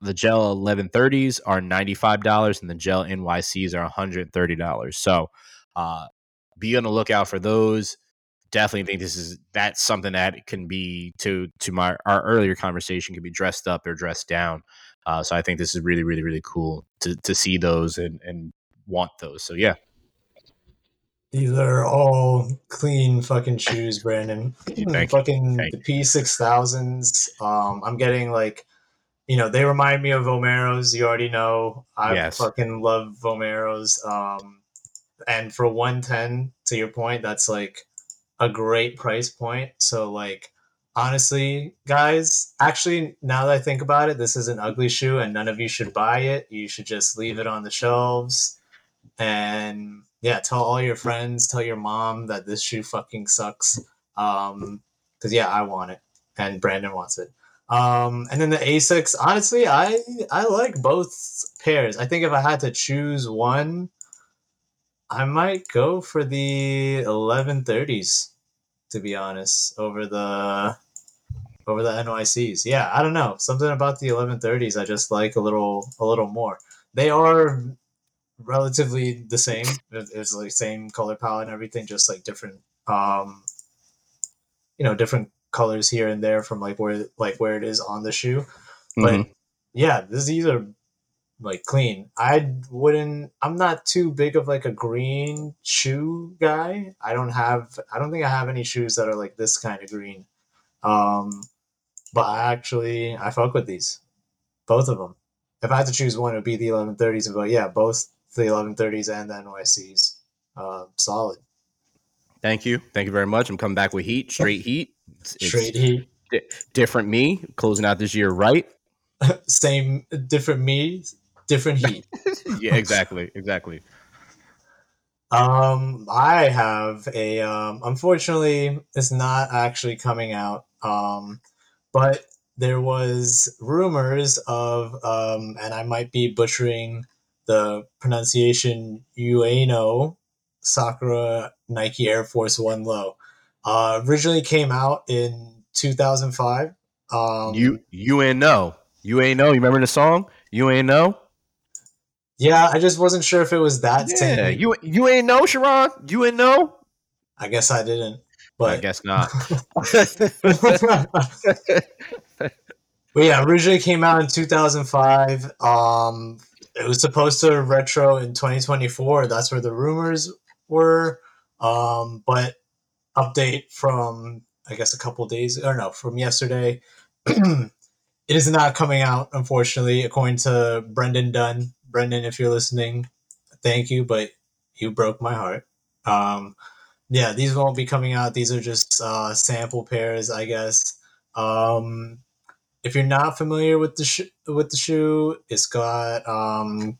the gel 1130s are $95 and the gel NYCs are $130. So uh, be on the lookout for those. Definitely think this is that's something that can be to to my our earlier conversation can be dressed up or dressed down. Uh, so I think this is really really really cool to to see those and and want those. So yeah, These are all clean fucking shoes, Brandon. Thank you, fucking thank the P six thousands. Um, I'm getting like, you know, they remind me of Vomeros. You already know. I Yes. fucking love Vomeros. Um, and for one ten, to your point, that's like a great price point. So like, honestly, guys, actually, now that I think about it, this is an ugly shoe, and none of you should buy it. You should just leave it on the shelves and yeah, tell all your friends, tell your mom that this shoe fucking sucks. Um, because yeah, I want it, and Brandon wants it. Um, and then the Asics, honestly, I I like both pairs. I think if I had to choose one, I might go for the eleven thirties, to be honest, over the over the NYCs. Yeah, I don't know. Something about the eleven thirties I just like a little a little more. They are relatively the same. It's like same color palette and everything, just like different um you know, different colors here and there from like where like where it is on the shoe. But Mhm. yeah, this, these are like clean. I wouldn't I'm not too big of like a green shoe guy. I don't have I don't think I have any shoes that are like this kind of green. Um but I actually I fuck with these. Both of them. If I had to choose one, it would be the 1130s. But yeah, both the 1130s and the NYCs. Uh, solid. thank you, thank you very much. I'm coming back with heat, straight heat. It's, it's Straight heat. different me closing out this year right. Same, different me, different heat. yeah, exactly, exactly. Um, I have a. Um, unfortunately, it's not actually coming out. Um, but there was rumors of, um, and I might be butchering the pronunciation, Ueno Sakura Nike Air Force One Low. Uh, originally came out in 2005. Um, you you ain't know. You ain't know. You remember the song? You ain't know. yeah, I just wasn't sure if it was that Yeah, same. you you ain't know, Sharon. You ain't know. I guess I didn't. But I guess not. but yeah, originally came out in 2005. Um, it was supposed to retro in 2024. That's where the rumors were. Um, but update from I guess a couple days or no from yesterday. it is not coming out, unfortunately, according to Brendan Dunne. Brendan, if you're listening, thank you, but you broke my heart. Um, yeah, these won't be coming out. These are just uh, sample pairs, I guess. Um, if you're not familiar with the sh- with the shoe, it's got um,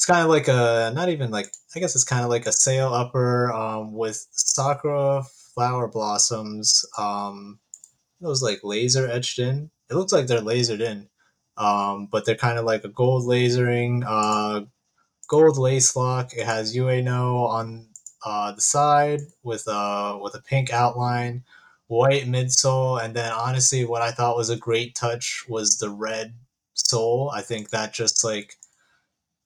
it's kind of like a not even like I guess it's kind of like a sail upper um, with Sakura flower blossoms. Um, those like laser etched in. It looks like they're lasered in, um, but they're kind of like a gold lasering, uh, gold lace lock. It has Ueno on uh, the side with a with a pink outline, white midsole, and then honestly, what I thought was a great touch was the red sole. I think that just like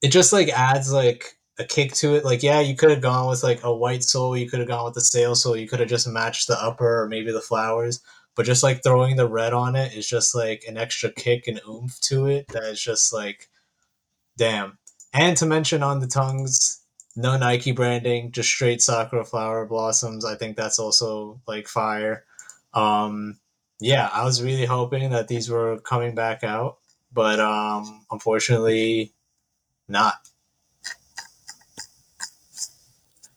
it just like adds like a kick to it. Like, yeah, you could have gone with like a white sole, you could have gone with the sail sole, you could have just matched the upper or maybe the flowers. But just like throwing the red on it is just like an extra kick and oomph to it that is just like, damn. And to mention on the tongues, no Nike branding, just straight Sakura flower blossoms. I think that's also like fire. Um, yeah, I was really hoping that these were coming back out, but um, unfortunately, not.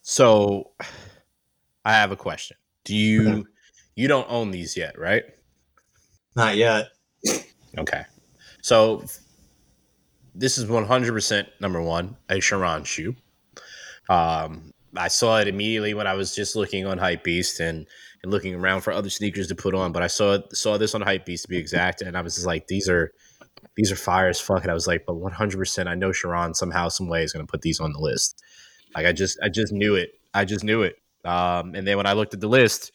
So, I have a question. Do you you don't own these yet, right? Not yet. Okay. So this is 100% number one, a Sharon shoe. Um, I saw it immediately when I was just looking on Hypebeast and, and looking around for other sneakers to put on, but I saw it saw this on Hypebeast to be exact, and I was just like, these are these are fire as fuck. And I was like, but 100%, I know Sharon somehow, some way is going to put these on the list. Like I just, I just knew it. I just knew it. Um, and then when I looked at the list,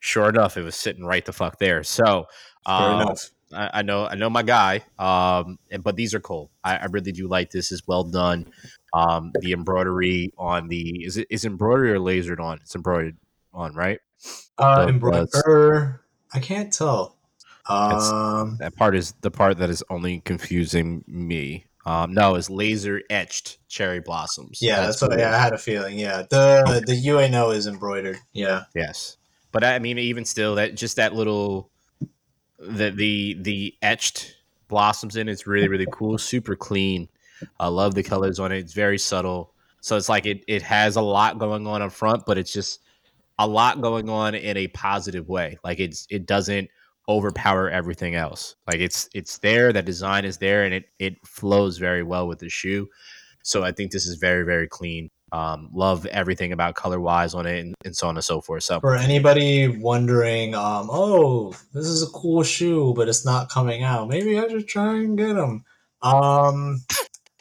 sure enough, it was sitting right the fuck there. So, um, I, I, know, I know my guy. Um, and, but these are cool. I, I really do like this. is well done. Um, the embroidery on the is it is embroidery or lasered on? It's embroidered on, right? Uh, embroidered. I can't tell. Um, that part is the part that is only confusing me. Um, no, it's laser etched cherry blossoms. Yeah, that's, that's what. Yeah, I had a feeling. Yeah, the okay. the Ueno is embroidered. Yeah. Yes, but I mean, even still, that just that little the the the etched blossoms in it's really really cool. Super clean. I love the colors on it. It's very subtle. So it's like it it has a lot going on up front, but it's just a lot going on in a positive way. Like it's it doesn't overpower everything else. Like it's it's there, that design is there, and it it flows very well with the shoe. So I think this is very very clean. Um, love everything about color wise on it, and, and, so on and so forth. So for anybody wondering, um, oh, this is a cool shoe, but it's not coming out. Maybe I should try and get them. Um,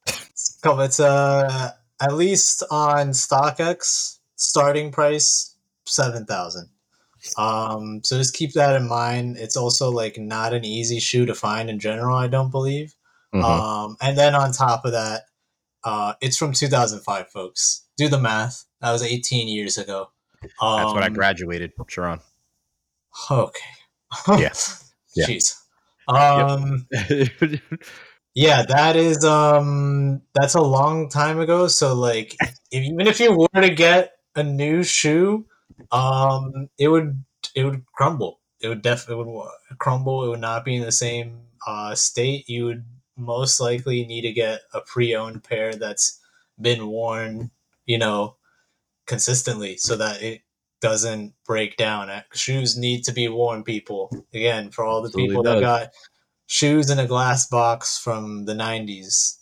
it's uh at least on StockX starting price seven thousand. Um, so just keep that in mind. It's also like not an easy shoe to find in general. I don't believe. Mm-hmm. Um, and then on top of that, uh, it's from 2005, folks. Do the math. That was 18 years ago. Um, That's when I graduated, Sharon. Okay. yes. Yeah. Jeez. Um, yep. yeah, that is um, that's a long time ago. So like, if, even if you were to get a new shoe, um, it would it would crumble. It would definitely would crumble. It would not be in the same uh, state. You would most likely need to get a pre-owned pair that's been worn, you know, consistently, so that it doesn't break down. Shoes need to be worn. People again for all the Absolutely people does. that got shoes in a glass box from the '90s.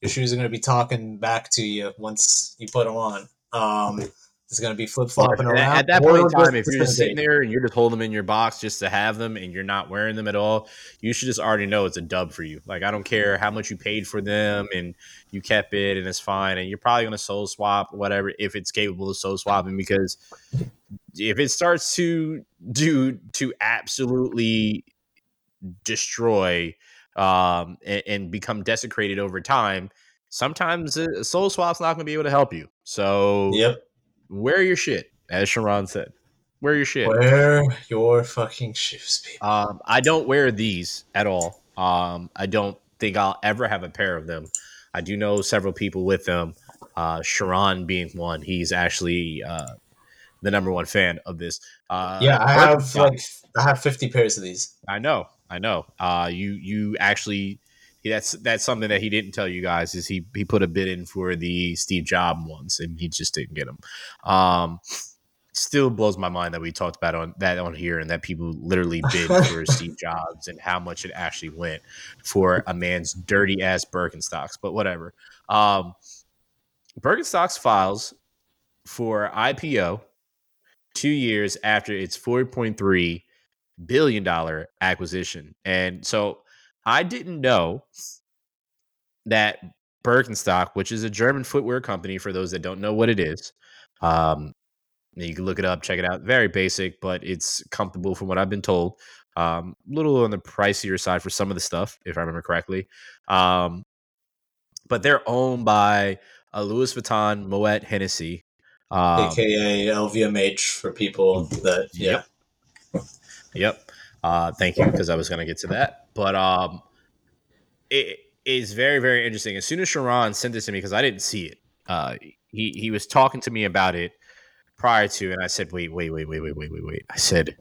Your shoes are going to be talking back to you once you put them on. Um, is going to be flip flopping around. At that point in time, if you're just sitting there and you're just holding them in your box just to have them and you're not wearing them at all, you should just already know it's a dub for you. Like, I don't care how much you paid for them and you kept it and it's fine. And you're probably going to sole swap, whatever, if it's capable of sole swapping, because if it starts to do to absolutely destroy um, and, and become desecrated over time, sometimes a sole swap's not going to be able to help you. So, yep wear your shit, as Sharon said. Wear your shit. Wear your fucking shoes, people. Um, I don't wear these at all. Um, I don't think I'll ever have a pair of them. I do know several people with them. Uh, Sharon being one. He's actually uh, the number one fan of this. Uh, yeah, I have like I have fifty pairs of these. I know, I know. Uh, you you actually that's that's something that he didn't tell you guys is he he put a bid in for the Steve Jobs ones and he just didn't get them. Um, still blows my mind that we talked about on that on here and that people literally bid for Steve Jobs and how much it actually went for a man's dirty ass Birkenstocks. But whatever. Um, Birkenstocks files for IPO two years after its 4.3 billion dollar acquisition. And so I didn't know that Birkenstock, which is a German footwear company, for those that don't know what it is, um, you can look it up, check it out. Very basic, but it's comfortable from what I've been told. Um, a little on the pricier side for some of the stuff, if I remember correctly. Um, but they're owned by a Louis Vuitton Moet Hennessy, um, aka LVMH for people that yeah. Yep. yep. Uh, thank you because I was going to get to that, but um, it is very very interesting. As soon as Sharon sent this to me because I didn't see it, uh, he he was talking to me about it prior to, and I said, wait wait wait wait wait wait wait wait. I said,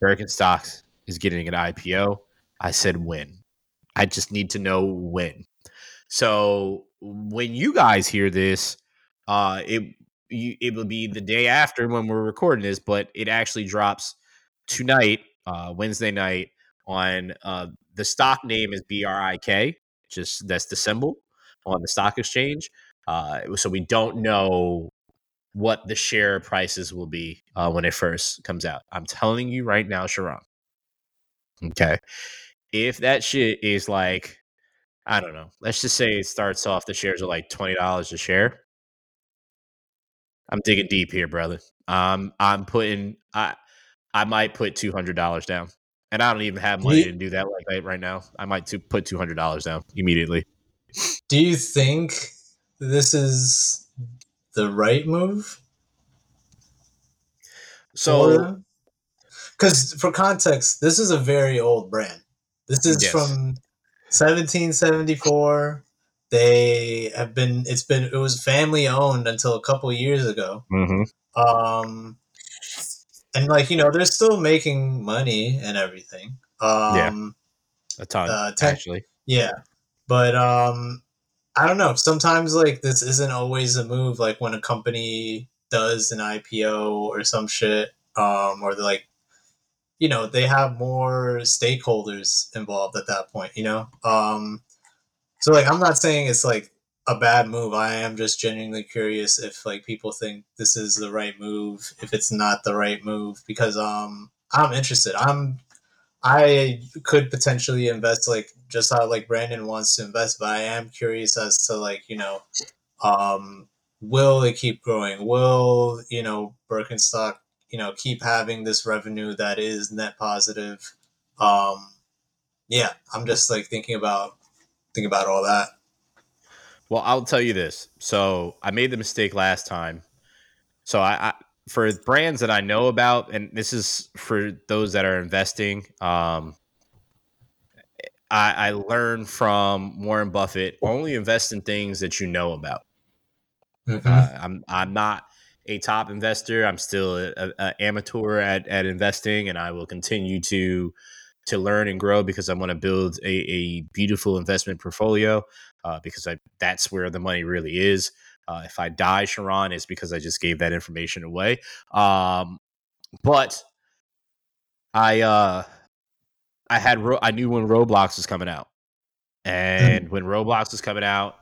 American Stocks is getting an IPO. I said when. I just need to know when. So when you guys hear this, uh, it you, it will be the day after when we're recording this, but it actually drops tonight, uh, Wednesday night on uh, the stock name is BRIK, just that's the symbol on the stock exchange. Uh, so we don't know what the share prices will be uh, when it first comes out. I'm telling you right now, Sharon. Okay, if that shit is like I don't know. Let's just say it starts off the shares are like twenty dollars a share. I'm digging deep here, brother. Um, I'm putting I I might put two hundred dollars down, and I don't even have money you, to do that like right now. I might to put two hundred dollars down immediately. Do you think this is the right move? So, because for context, this is a very old brand. This is yes. from 1774. They have been. It's been. It was family owned until a couple years ago. Mm-hmm. Um, and like you know, they're still making money and everything. Um, yeah, a ton uh, te- actually. Yeah, but um, I don't know. Sometimes like this isn't always a move. Like when a company does an IPO or some shit, um, or they're like you know they have more stakeholders involved at that point you know um so like i'm not saying it's like a bad move. I am just genuinely curious if like people think this is the right move if it's not the right move because um i'm interested. I'm i could potentially invest like just how like brandon wants to invest but i am curious as to like you know um will it keep growing? Will you know birkenstock you know keep having this revenue that is net positive? Um yeah i'm just like thinking about thinking about all that well i'll tell you this so i made the mistake last time so I, I for brands that i know about and this is for those that are investing um I, I learned from Warren Buffett only invest in things that you know about. Mm-hmm. Uh, I'm I'm not a top investor. I'm still an amateur at, at investing, and I will continue to to learn and grow because I want to build a, a beautiful investment portfolio uh, because I, that's where the money really is. Uh, if I die, Sharon, is because I just gave that information away. Um, but I uh, I had Ro- I knew when Roblox was coming out, mm. and when Roblox was coming out,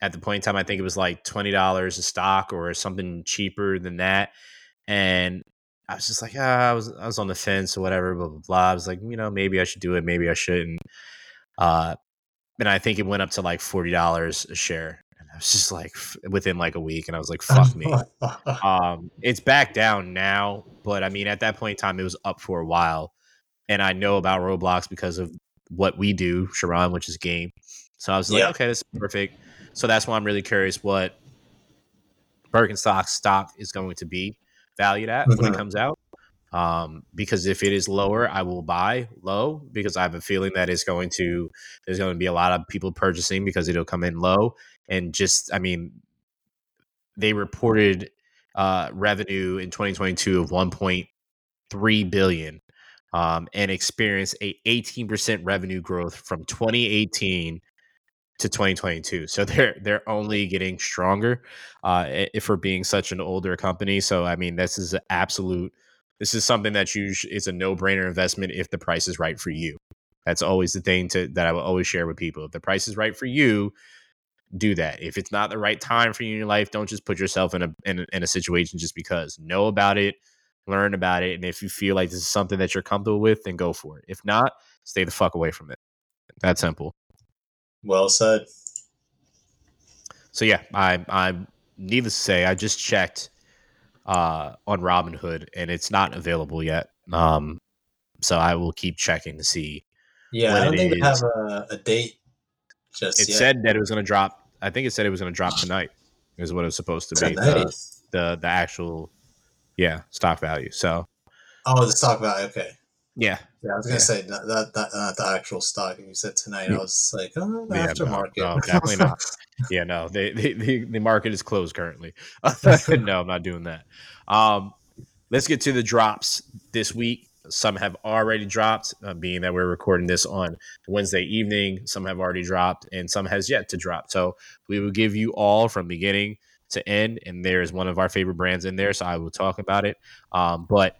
at the point in time, I think it was like twenty dollars a stock or something cheaper than that. And I was just like, ah, I was I was on the fence or whatever, blah blah blah. I was like, you know, maybe I should do it, maybe I shouldn't. Uh, and I think it went up to like forty dollars a share. And I was just like within like a week, and I was like, fuck me. um, it's back down now, but I mean, at that point in time, it was up for a while, and I know about Roblox because of what we do, Sharon, which is game. So I was like, yeah. okay, this is perfect. So that's why I'm really curious what Birkenstock stock is going to be valued at mm-hmm. when it mm-hmm. comes out. Um, because if it is lower, I will buy low because I have a feeling that it's going to there's going to be a lot of people purchasing because it'll come in low and just I mean they reported uh, revenue in 2022 of 1.3 billion um, and experienced a 18% revenue growth from 2018 to 2022. So they're they're only getting stronger uh, if we're being such an older company. So I mean, this is an absolute. This is something that you sh- is a no brainer investment if the price is right for you. That's always the thing to that I will always share with people. If the price is right for you, do that. If it's not the right time for you in your life, don't just put yourself in a in a, in a situation just because. Know about it. learn about it, and if you feel like this is something that you're comfortable with, then go for it. If not, stay the fuck away from it. That simple. Well said. So yeah, I I needless to say, I just checked uh, on Robinhood and it's not available yet. Um, so I will keep checking to see. Yeah, I don't it think they have a, a date just It yet. said that it was going to drop. I think it said it was going to drop tonight. Is what it was supposed to be. The, the the actual yeah stock value. So Oh, the stock value. Okay. Yeah, Yeah, I was gonna Yeah. say not that, that not the actual stock. You said tonight. I was like, oh, the Yeah, aftermarket. no, definitely not. yeah, no, they, they, the the market is closed currently. no, I'm not doing that. Um, let's get to the drops this week. Some have already dropped, uh, being that we're recording this on Wednesday evening. Some have already dropped, and some has yet to drop. So we will give you all from beginning to end. And there is one of our favorite brands in there, so I will talk about it. Um, but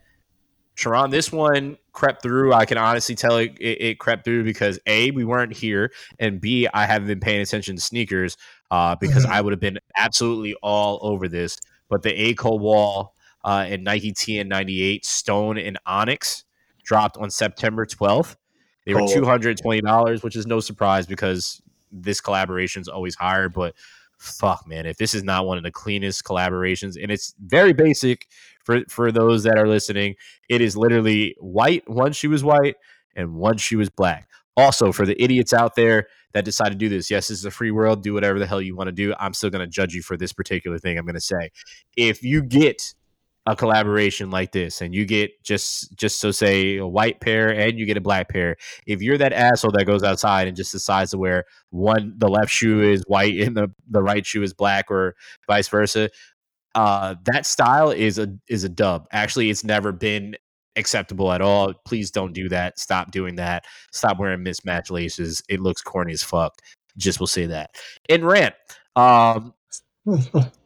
Sharon, this one crept through. I can honestly tell it, it, it crept through because a we weren't here, and b I haven't been paying attention to sneakers uh, because Mhm. I would have been absolutely all over this. But the A-Cold-Wall uh, and Nike TN98 Stone and Onyx dropped on September 12th. They were Cool. two hundred twenty dollars, which is no surprise because this collaboration is always higher. But fuck, man, if this is not one of the cleanest collaborations, and it's very basic for for those that are listening, it is literally white. once she was white, and once she was black. Also, for the idiots out there that decide to do this, yes, this is a free world. Do whatever the hell you want to do. I'm still going to judge you for this particular thing. I'm going to say, if you get a collaboration like this and you get just just so say a white pair and you get a black pair if you're that asshole that goes outside and just decides to wear one the left shoe is white and the, the right shoe is black or vice versa uh that style is a is a dub. Actually it's never been acceptable at all. Please don't do that. Stop doing that. Stop wearing mismatched laces. It looks corny as fuck. Just will say that. In rant um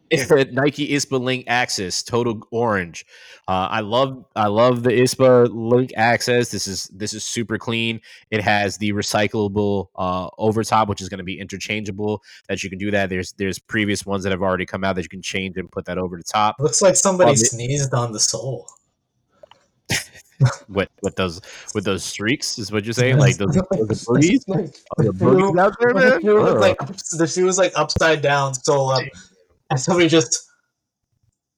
Nike ISPA Link Axis Total Orange. Uh, I love I love the ISPA Link Axis. This is this is super clean. It has the recyclable uh, over top, which is going to be interchangeable. That you can do that. There's there's previous ones that have already come out that you can change and put that over the top. Looks like somebody Love it. sneezed on the sole. What with those with those streaks is what you're saying? Like those, those booties? Oh, the booties out there, the man. shoe was Ugh. like the shoe was like upside down, sole up, somebody just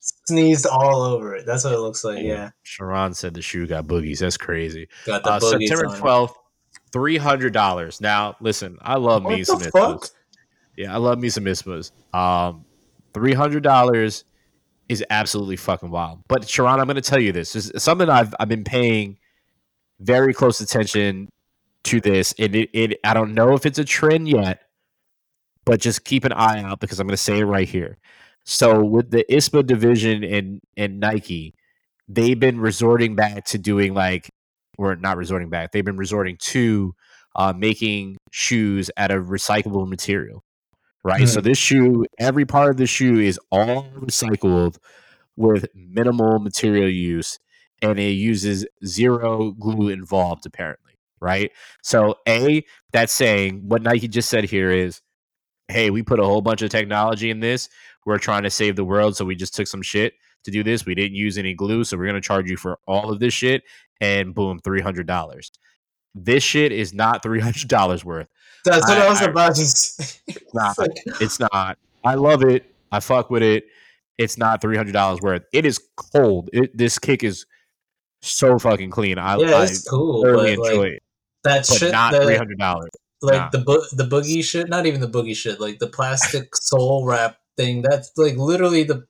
sneezed all over it. That's what it looks like. Yeah, Sharon said the shoe got boogies. That's crazy. got the Uh, boogies September twelfth, three hundred dollars. Now, listen, I love me What some the ISPAs. fuck? Yeah, I love me some ISPAs. Um, three hundred dollars is absolutely fucking wild. But Sharon, I'm going to tell you this. This is something I've I've been paying very close attention to this. And it, it I don't know if it's a trend yet, but just keep an eye out because I'm going to say it right here. So with the ISPA division and and Nike, they've been resorting back to doing like, or not resorting back. They've been resorting to uh, making shoes out of recyclable material, right? So this shoe, every part of the shoe is all recycled with minimal material use, and it uses zero glue involved, apparently, right? So a that's saying what Nike just said here is, hey, we put a whole bunch of technology in this. We're trying to save the world, so we just took some shit to do this. We didn't use any glue, so we're gonna charge you for all of this shit, and boom, three hundred dollars. This shit is not three hundred dollars worth. That's what I, I- was about to say. It's not. It's not. I love it. I fuck with it. It's not three hundred dollars worth. It is cold. It, this kick is so fucking clean. I, yeah, I cool, thoroughly enjoy like it, that but shit, not three hundred dollars. Like Nah. the bo- the boogie shit, not even the boogie shit, like the plastic sole wrap thing. That's like literally the,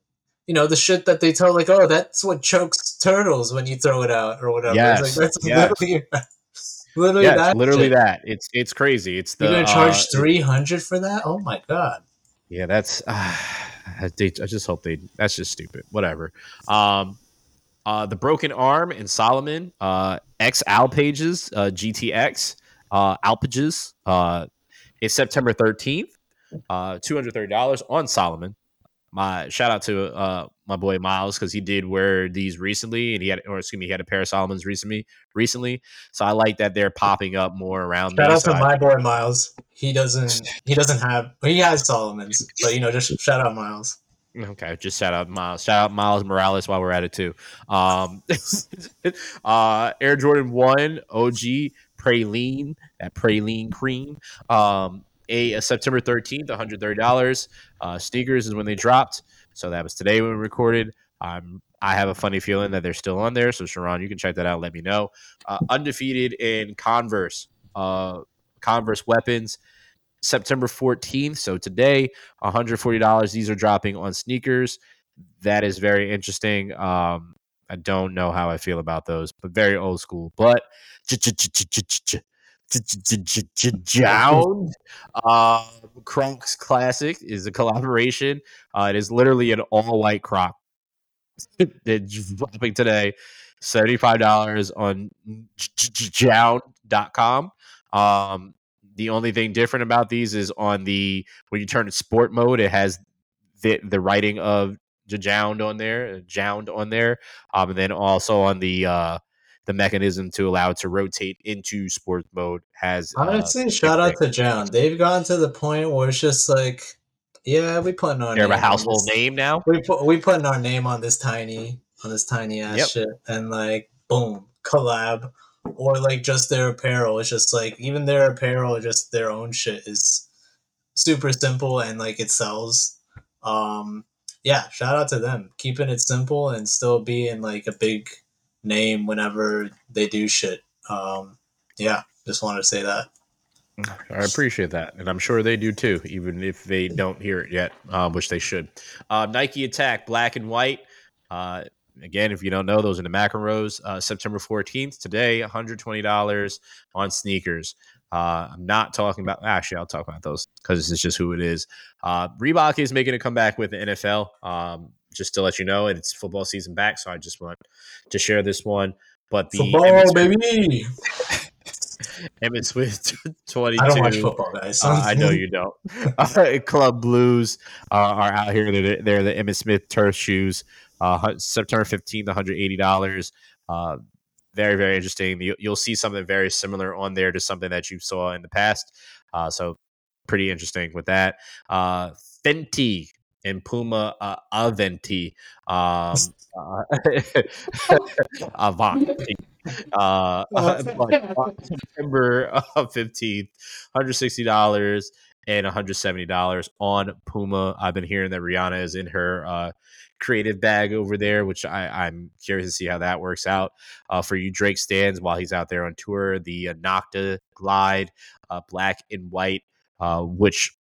you know, the shit that they tell like, oh, that's what chokes turtles when you throw it out or whatever. Yes, It's like, that's yes. literally, literally Yes, that. literally shit. that. It's it's crazy. It's the You're gonna charge uh, three hundred for that? Oh my god! Yeah, that's. Uh, they, I just hope they. That's just stupid. Whatever. Um, uh, the broken arm and Salomon. Uh, X Al pages. Uh, GTX. Uh, Alpages. Uh, it's September thirteenth. Uh, two hundred thirty dollars on Salomon. My shout out to uh my boy Miles because he did wear these recently, and he had, or excuse me, he had a pair of Salomons recently. Recently, so I like that they're popping up more around. Shout out to I- my boy Miles. He doesn't. He doesn't have. He has Salomon's, but you know, just shout out Miles. Okay, just shout out Miles. Shout out Miles Morales while we're at it too. Um, uh, Air Jordan One OG Praline that Praline cream. Um, a, a September thirteenth, one hundred thirty dollars. Uh, SNKRS is when they dropped, so that was today when we recorded. Um, I have a funny feeling that they're still on there. So Sharon, you can check that out. Let me know. Uh, undefeated in Converse. Uh, Converse weapons. September 14th. So today, $140. These are dropping on SNKRS. That is very interesting. Um, I don't know how I feel about those, but very old school. But Jound uh, Crocs Classic is a collaboration. Uh, it is literally an all white Croc. it's dropping today. $75 on jound.com. Um, the only thing different about these is on the when you turn to sport mode, it has the the writing of Jound on there, Jound on there, um, and then also on the uh, the mechanism to allow it to rotate into sports mode has. Honestly, uh, shout out to Jound. They've gotten to the point where it's just like, yeah, we putting our They're a household name now. We put we putting our name on this tiny on this tiny ass yep. shit, and like boom, collab or like just their apparel. It's just like even their apparel, just their own shit is super simple and like it sells. Um, yeah, shout out to them keeping it simple and still being like a big name whenever they do shit. Um, yeah, just wanted to say that. I appreciate that, and I'm sure they do too, even if they don't hear it yet, um, which they should. Uh, Nike Attack Black and White. Uh, again, if you don't know, those are the McEnroes. Uh, September 14th, today, $120 on SNKRS. Uh, I'm not talking about, actually, I'll talk about those because this is just who it is. Uh, Reebok is making a comeback with the NFL. Um, just to let you know, it's football season back, so I just want to share this one. But the football, baby. Emmitt Smith 22. I don't watch football, guys. uh, I know you don't. Uh, Club Blues uh, are out here. They're, they're the Emmitt Smith turf shoes. Uh, September 15th, $180. Very, very interesting. You, will see something very similar on there to something that you saw in the past. Uh, so, pretty interesting with that. Uh, Fenty and Puma uh, Aventi. Um, uh, Avanti. Uh, September fifteenth, hundred sixty dollars and one hundred seventy dollars on Puma. I've been hearing that Rihanna is in her uh, creative bag over there, which I, am curious to see how that works out uh, for you, Drake stands while he's out there on tour. The uh, Nocta Glide, uh, black and white, uh, which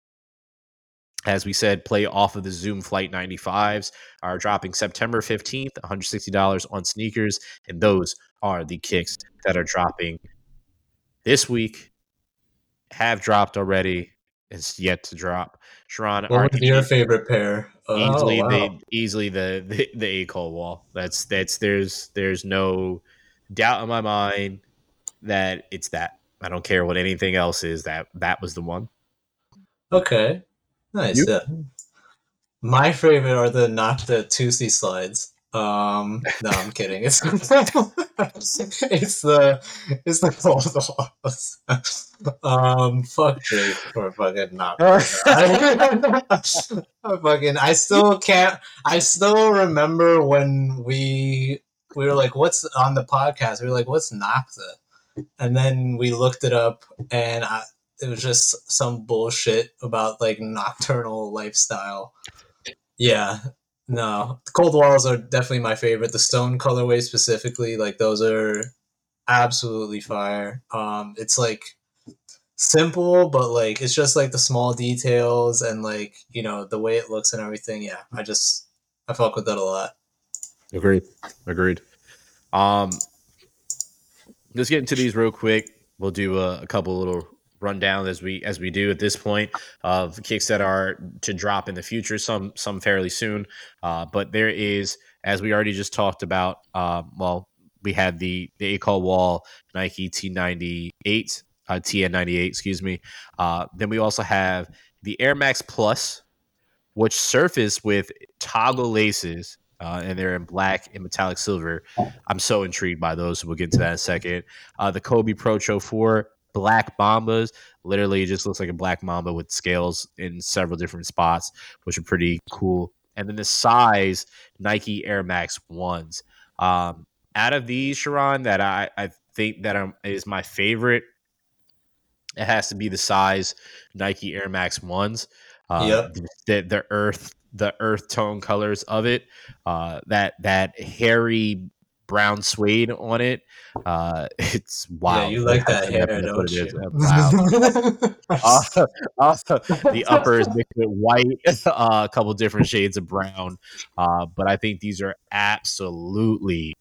as we said, play off of the Zoom Flight 95s are dropping September 15th, $160 on SNKRS. And those are the kicks that are dropping this week, have dropped already, is yet to drop. Sharon, what would be your favorite pair? Oh, easily oh, wow. the easily the the, the A-Cold-Wall. That's that's there's there's no doubt in my mind that it's that. I don't care what anything else is. That that was the one. Okay, nice. You? Yeah. My favorite are the not the two C slides. Um, no, I'm kidding. It's it's the it's the cold walls. um, fuck Drake for fucking not. I, fucking. I still can't. I still remember when we we were like, "What's on the podcast?" We were like, "What's Nocta?" And then we looked it up, and I, it was just some bullshit about like nocturnal lifestyle. Yeah, no, the cold walls are definitely my favorite. The stone colorway specifically, like those are absolutely fire. Um, it's like simple, but like it's just like the small details and like you know the way it looks and everything. Yeah, I just I fuck with that a lot. Agreed. Agreed. Um, let's get into these real quick. We'll do a, a couple little rundown as we as we do at this point of kicks that are to drop in the future. Some some fairly soon, uh, but there is as we already just talked about. Uh, well, we had the the A-Cold-Wall Nike T ninety eight uh, TN ninety eight. Excuse me. Uh, then we also have the Air Max Plus, which surface with toggle laces. Uh, and they're in black and metallic silver. I'm so intrigued by those. We'll get into that in a second. Uh, the Kobe Protro 4 black mambas. Literally, it just looks like a black mamba with scales in several different spots, which are pretty cool and then the size Nike Air Max ones. Um, out of these, Sharon, that I, I think that um, is my favorite, it has to be the size Nike Air Max ones. Uh, Yep. the, the earth the earth tone colors of it, uh, that that hairy brown suede on it. Uh, it's wild. Yeah, you like that hair, definitely don't it is. you? Wow. Also, also, the upper is mixed with white, uh, a couple different shades of brown. Uh, but I think these are absolutely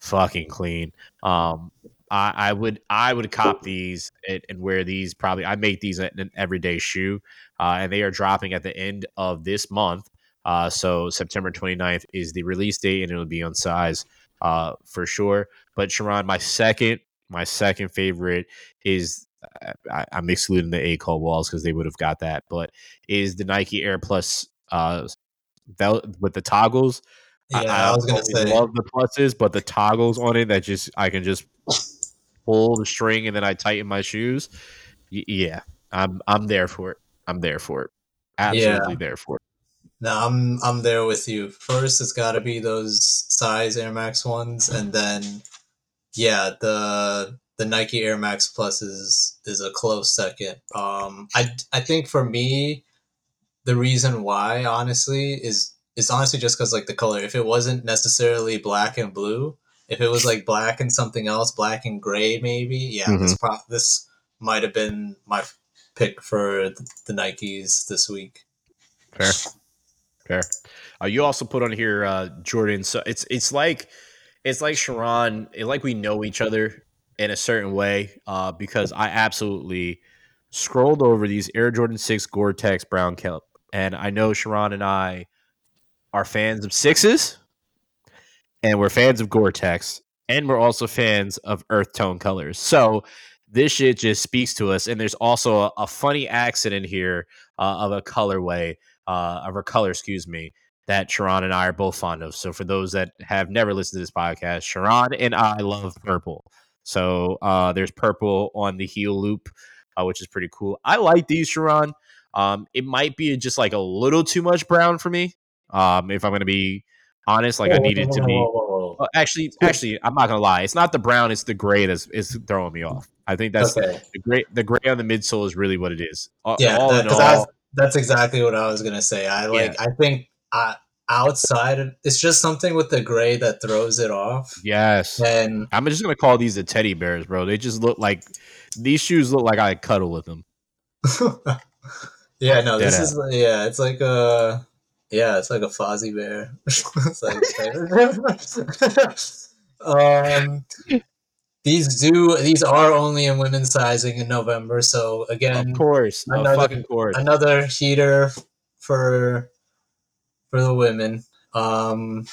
fucking clean. Um, I, I would I would cop these and, and wear these probably. I make these an everyday shoe, uh, and they are dropping at the end of this month. Uh, so September 29th is the release date, and it'll be on size uh, for sure. But Sharon, my second my second favorite is I, I'm excluding the A-Cold-Walls because they would have got that, but is the Nike Air Plus uh, belt with the toggles. yeah, I, was gonna say. love the pluses, but the toggles on it that just I can just pull the string and then I tighten my shoes. Y- yeah, I'm I'm there for it. I'm there for it. Absolutely there for it. No, I'm I'm there with you. First, it's got to be those size Air Max ones, and then yeah, the the Nike Air Max Plus is is a close second. Um, I I think for me, the reason why honestly is is honestly just because like the color. If it wasn't necessarily black and blue, if it was like black and something else, black and gray maybe, yeah, this pro- this might have been my pick for the Nikes this week. Fair. Fair. Uh, you also put on here uh, Jordan. So it's it's like it's like Sharon. It, like we know each other in a certain way uh, because I absolutely scrolled over these Air Jordan Six Gore-Tex Brown Kelp, and I know Sharon and I are fans of sixes, and we're fans of Gore-Tex, and we're also fans of earth tone colors. So this shit just speaks to us. And there's also a, a funny accident here uh, of a colorway uh, of a color, excuse me, that Sharon and I are both fond of. So for those that have never listened to this podcast, Sharon and I love purple. So uh, there's purple on the heel loop, uh, which is pretty cool. I like these, Sharon. Um, it might be just like a little too much brown for me. Um, if I'm going to be honest, like I need it to be. Whoa, whoa, whoa, actually, actually, I'm not gonna lie. It's not the brown; it's the gray that's is throwing me off. I think that's okay. the gray. The gray on the midsole is really what it is. All, Yeah, all that- in 'cause all, I was- that's exactly what I was gonna say. I like. I think uh, outside, it's just something with the gray that throws it off. yes. And I'm just gonna call these the teddy bears, bro. They just look like these shoes look like I cuddle with them. yeah, no, this Dead is yeah. It's like a yeah, it's like a Fozzie bear. it's like um. These do these are only in women's sizing in November, so again, of course, another- fucking course. another heater for for the women. Um,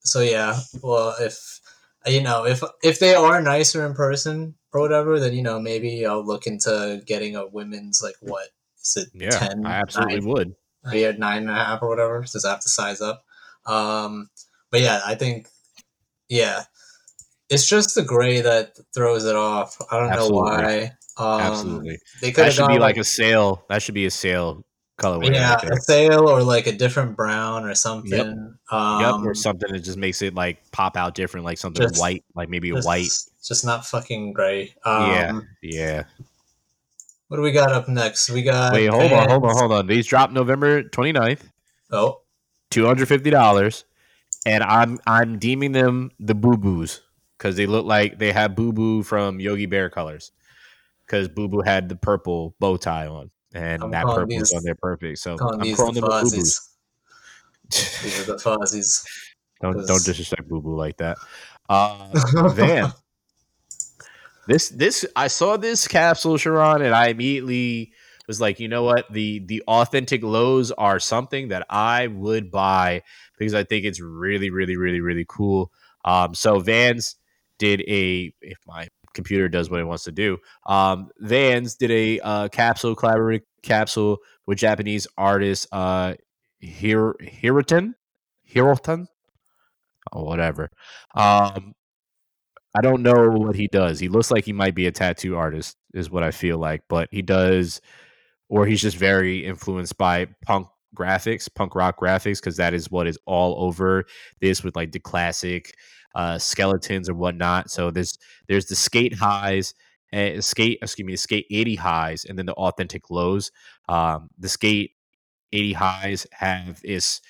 so yeah, well, if you know if if they are nicer in person or whatever, then you know maybe I'll look into getting a women's like what is it Yeah, 10, I absolutely nine, would. yeah, nine and a half or whatever. Does I have to size up? Um, but yeah, I think yeah, it's just the gray that throws it off. I don't Absolutely. know why. Um, Absolutely, they could that should be gone like a sale. That should be a sale colorway. yeah, right a sale or like a different brown or something. Um, yep, or something that just makes it like pop out different, like something just- white, like maybe just, white. just not fucking gray. Um, Yeah. Yeah. What do we got up next? We got Wait, hold on, hold on, hold on. These drop November 29th. Oh. Oh, two hundred fifty dollars, and I'm I'm deeming them the boo boos because they look like they have boo boo from Yogi Bear colors because boo boo had the purple bow tie on, and I'm that purple is these- on there perfect. So I'm these calling the them the boo These are the Fozzies. don't 'cause- don't disrespect boo boo like that. Uh, Van, this this I saw this capsule, Sharon, and I immediately was like, you know what? The the authentic lows are something that I would buy because I think it's really, really, really, really cool. Um, so Vans did a if my computer does what it wants to do. Um, Vans did a uh, capsule collaborative capsule with Japanese artist uh Hir- Hiroten Hiroten or whatever. Um, I don't know what he does. He looks like he might be a tattoo artist, is what I feel like, but he does, or he's just very influenced by punk graphics, punk rock graphics, because that is what is all over this with like the classic uh, skeletons and whatnot. So there's there's the skate highs, uh, skate excuse me, the skate 80 highs, and then the authentic lows. Um, the skate 80 highs have is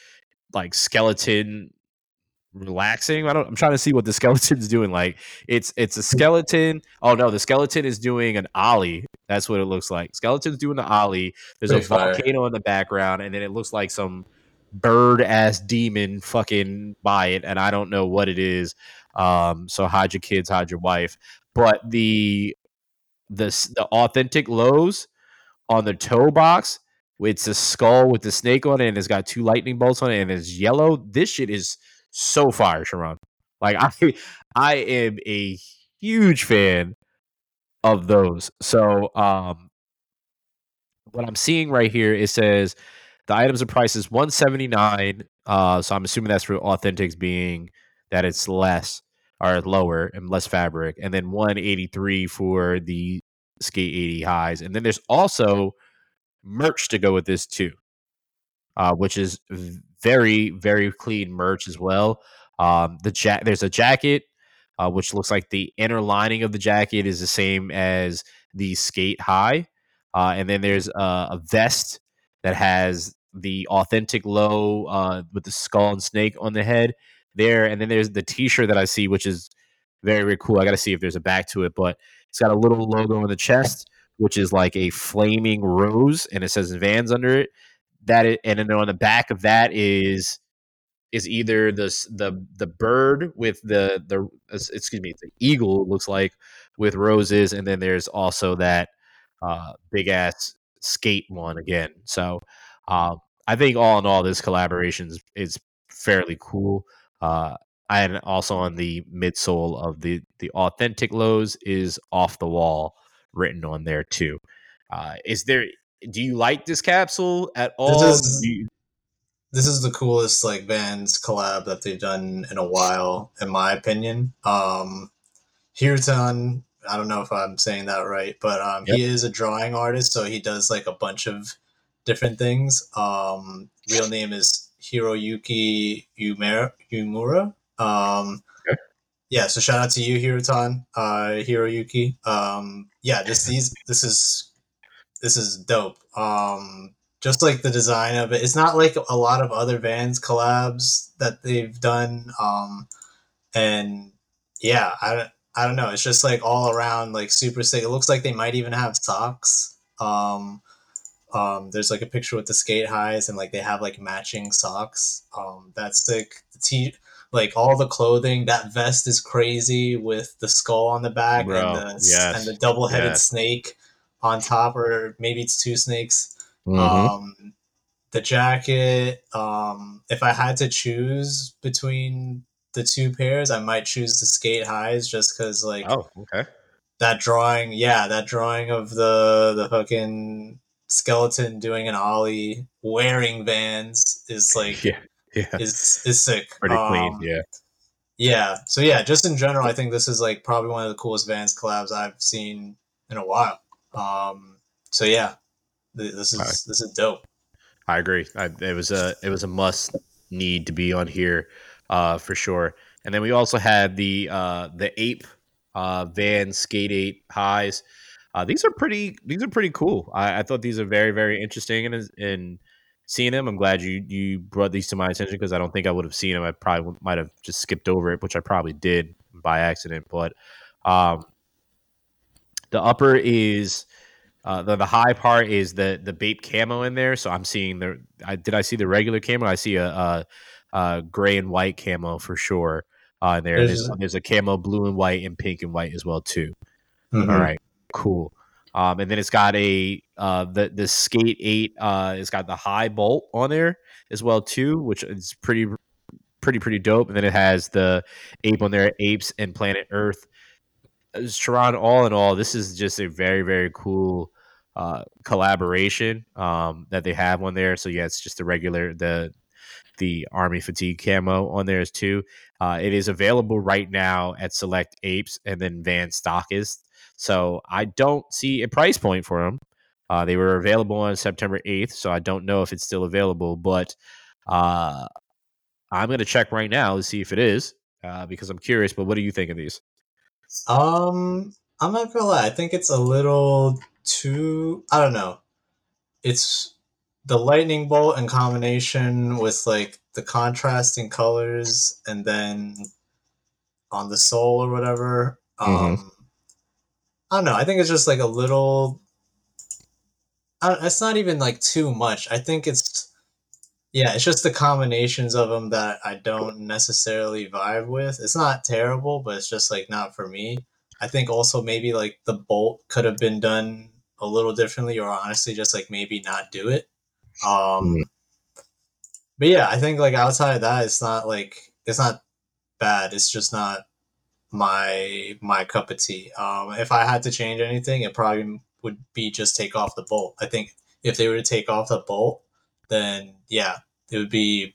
like skeleton relaxing. I don't. I'm trying to see what the skeleton's doing. Like it's it's a skeleton. Oh no, the skeleton is doing an ollie. That's what it looks like. Skeleton's doing the ollie. There's Pretty a fire. volcano in the background, and then it looks like some bird ass demon fucking buy it, and I don't know what it is. Um, so hide your kids, hide your wife. But the the the authentic lows on the toe box. It's a skull with the snake on it, and it's got two lightning bolts on it, and it's yellow. This shit is so fire, Sharon. Like I, I am a huge fan of those. So, um, what I'm seeing right here it says the items of price is 179. Uh, so I'm assuming that's for authentics being that it's less or lower and less fabric, and then 183 for the skate 80 highs, and then there's also merch to go with this too, uh, which is very very clean merch as well. Um, the ja- there's a jacket uh, which looks like the inner lining of the jacket is the same as the skate high, uh, and then there's a, vest that has the authentic low uh, with the skull and snake on the head there, and then there's the T-shirt that I see, which is very very cool. I got to see if there's a back to it, but it's got a little logo on the chest, which is like a flaming rose, and it says Vans under it that is, and then on the back of that is is either the the the bird with the the excuse me the eagle looks like with roses and then there's also that uh, big ass skate one again so uh, i think all in all this collaboration is, is fairly cool uh, and also on the midsole of the the authentic lows is off the wall written on there too uh, is there do you like this capsule at all? This is, you... this is the coolest like Vans collab that they've done in a while, in my opinion. Um, Hirutan, I don't know if I'm saying that right, but um, yep. he is a drawing artist, so he does like a bunch of different things. Um, real name is Hiroyuki Umura. Umura. Um, okay. Yeah, so shout out to you, Hirutan, uh, Hiroyuki. Um, yeah, this these this is this is dope. Um, just like the design of it, it's not like a lot of other Vans collabs that they've done. Um, and yeah, I don't, I don't know. It's just like all around like super sick. It looks like they might even have socks. Um, um, there's like a picture with the skate highs and like they have like matching socks. Um, that's sick. The t like all the clothing. That vest is crazy with the skull on the back Bro, and the yes, and the double headed yes. snake on top, or maybe it's two snakes. Mm-hmm. Um, the jacket. Um, if I had to choose between the two pairs, I might choose the skate highs just because, like, oh, okay, that drawing, yeah, that drawing of the the fucking skeleton doing an ollie wearing Vans is like, yeah, yeah, is is sick. Pretty um, clean, yeah. Yeah. So yeah, just in general, I think this is like probably one of the coolest Vans collabs I've seen in a while. Um, so yeah, this is right. this is dope. I agree. I, it was a it was a must need to be on here uh, for sure. And then we also had the uh, the ape uh, Van Skate Eight highs. Uh, these are pretty. These are pretty cool. I, I thought these are very very interesting and in seeing them. I'm glad you you brought these to my attention because I don't think I would have seen them. I probably might have just skipped over it, which I probably did by accident. But um, the upper is uh, the the high part is the the Bape camo in there. So I'm seeing the. I, did I see the regular camo? I see a, a, a gray and white camo for sure. Uh, there there's, there's, there's, a camo blue and white and pink and white as well too. Mm-hmm. All right, cool. Um, and then it's got a uh, the the skate eight. Uh, it's got the high bolt on there as well too, which is pretty pretty pretty dope. And then it has the ape on there, apes and planet Earth. Sharon, all in all, this is just a very, very cool uh, collaboration um, that they have on there. So yeah, it's just the regular the the army fatigue camo on there is too. Uh, it is available right now at select apes and then Van Stockist. So I don't see a price point for them. Uh, they were available on September 8th, so I don't know if it's still available, but uh, I'm going to check right now to see if it is uh, because I'm curious. But what do you think of these? Um, I'm not gonna lie. I think it's a little too. I don't know. It's the lightning bolt in combination with like the contrasting colors, and then on the soul or whatever. Um, mm-hmm. I don't know. I think it's just like a little it's not even like too much. I think it's yeah, it's just the combinations of them that I don't necessarily vibe with. It's not terrible, but it's just like not for me. I think also maybe like the bolt could have been done a little differently, or honestly, just like maybe not do it. Um, mm. but yeah, I think like outside of that, it's not like it's not bad. It's just not my my cup of tea. Um, if I had to change anything, it probably would be just take off the bolt. I think if they were to take off the bolt, then yeah, it would be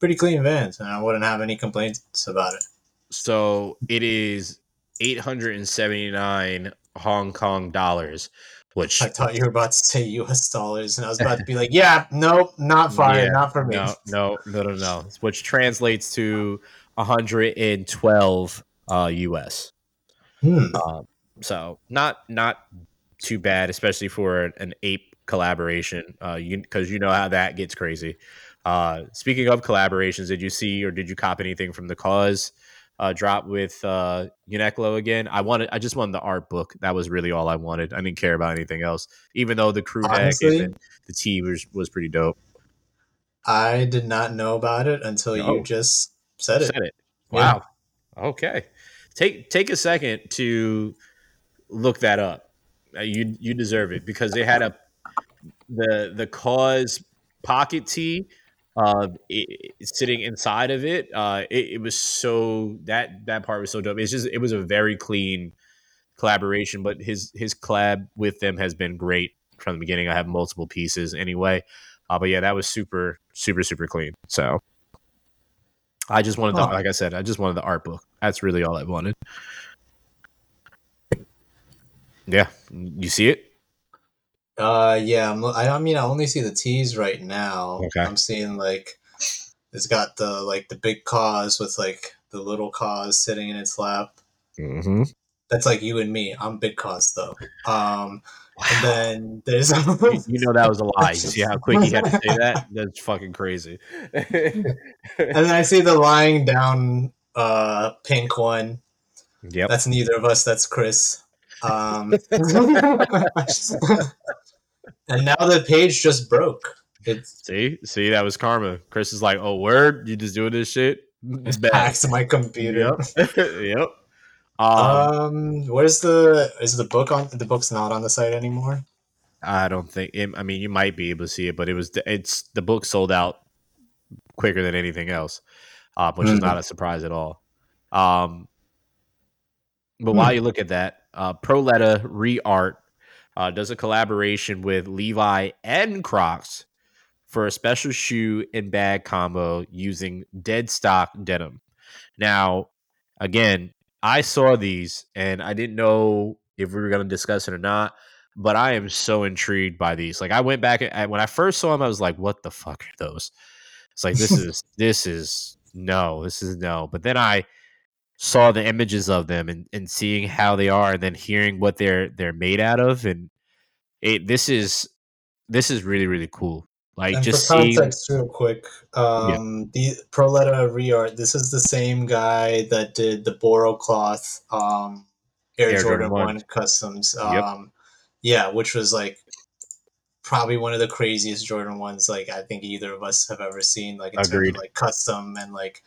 pretty clean vans, and I wouldn't have any complaints about it. So it is eight hundred and seventy nine Hong Kong dollars. Which I thought you were about to say U.S. dollars, and I was about to be like, "Yeah, nope, not fine, yeah, not for me." No, no, no, no, no. Which translates to 112 uh, US. Hmm. Uh, so not not too bad, especially for an ape collaboration. Uh, you because you know how that gets crazy. Uh, speaking of collaborations, did you see or did you cop anything from the KAWS uh, drop with uh, Uniqlo again? I wanted, I just wanted the art book. That was really all I wanted. I didn't care about anything else, even though the crew and the tee was was pretty dope. I did not know about it until no. you just said it. Said it. Wow. Yeah. Okay. Take take a second to look that up. Uh, you you deserve it because they had a the the KAWS pocket tee uh, it, sitting inside of it. Uh, it, it was so that that part was so dope. It's just it was a very clean collaboration, but his his collab with them has been great from the beginning. I have multiple pieces anyway, uh, but yeah, that was super super super clean. So I just wanted, the, like I said, I just wanted the art book. That's really all I wanted. Yeah, you see it. Uh, yeah. I'm, I mean, I only see the tees right now. Okay. I'm seeing like it's got the like the big KAWS with like the little KAWS sitting in its lap. Mm-hmm. That's like you and me. I'm big KAWS though. Um, wow. and then there's you know that was a lie. You see how quick he had to say that? That's fucking crazy. and then I see the lying down uh pink one. Yep. That's neither of us. That's Chris. Um, and now the page just broke. It's see, see, that was karma. Chris is like, "Oh, word, you just doing this shit." It's back to my computer. Yep. yep. Um, um, where's the is the book on? The book's not on the site anymore. I don't think. It, I mean, you might be able to see it, but it was it's the book sold out quicker than anything else, uh, which mm-hmm. is not a surprise at all. Um, but mm-hmm. while you look at that, uh, Proleta ReArt uh, does a collaboration with Levi and Crocs for a special shoe and bag combo using dead stock denim. Now, again, I saw these and I didn't know if we were going to discuss it or not, but I am so intrigued by these. Like I went back and when I first saw them, I was like, "What the fuck are those?" It's like this is this is no, this is no. But then I saw the images of them and, and seeing how they are and then hearing what they're they're made out of and it this is this is really really cool like and just for context seeing, real quick um yeah. the proleta reart this is the same guy that did the boro cloth um air, air jordan, jordan 1. 1 customs um yep. yeah which was like probably one of the craziest jordan ones like i think either of us have ever seen like in Agreed. terms of like custom and like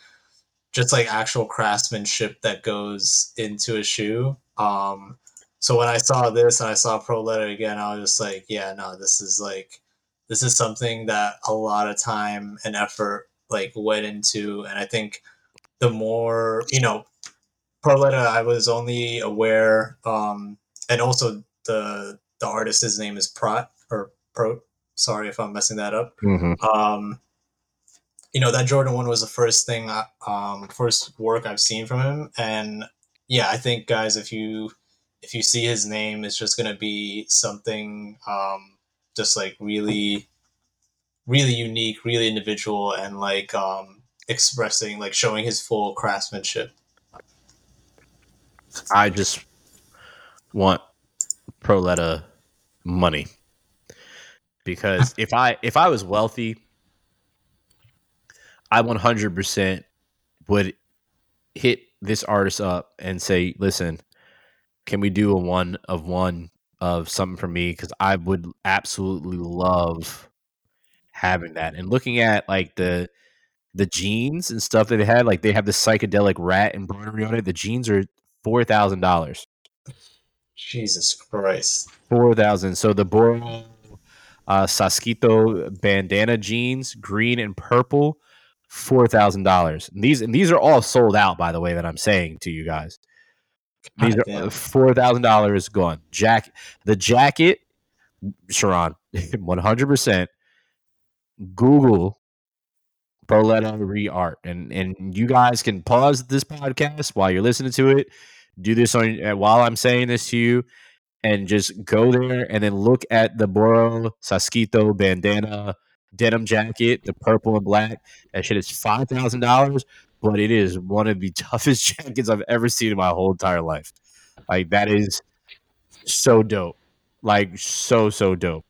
just like actual craftsmanship that goes into a shoe. Um, so when I saw this and I saw Proleta again, I was just like, yeah, no, this is like, this is something that a lot of time and effort like went into, and I think the more you know, Proleta, I was only aware, um, and also the the artist's name is Prot or Pro. Sorry if I'm messing that up. Mm-hmm. Um, you know that Jordan one was the first thing, I, um, first work I've seen from him, and yeah, I think guys, if you if you see his name, it's just gonna be something um, just like really, really unique, really individual, and like um expressing, like showing his full craftsmanship. I just want Proleta money because if I if I was wealthy, I 100% would hit this artist up and say, "Listen, can we do a one of one of something for me because I would absolutely love having that." And looking at like the the jeans and stuff that they had, like they have the psychedelic rat embroidery on it. The jeans are four thousand dollars. Jesus Christ. Four thousand. So the Boro uh, Sashiko bandana jeans, green and purple, four thousand dollars. These and these are all sold out, by the way. That I'm saying to you guys. These are four thousand dollars gone. Jack the jacket, Sharon, one hundred percent. Google Proleta re art, and and you guys can pause this podcast while you're listening to it. Do this on uh, while I'm saying this to you, and just go there and then look at the Boro Sashiko bandana denim jacket, the purple and black. That shit is five thousand dollars, but it is one of the toughest jackets I've ever seen in my whole entire life. Like that is so dope. Like so so dope.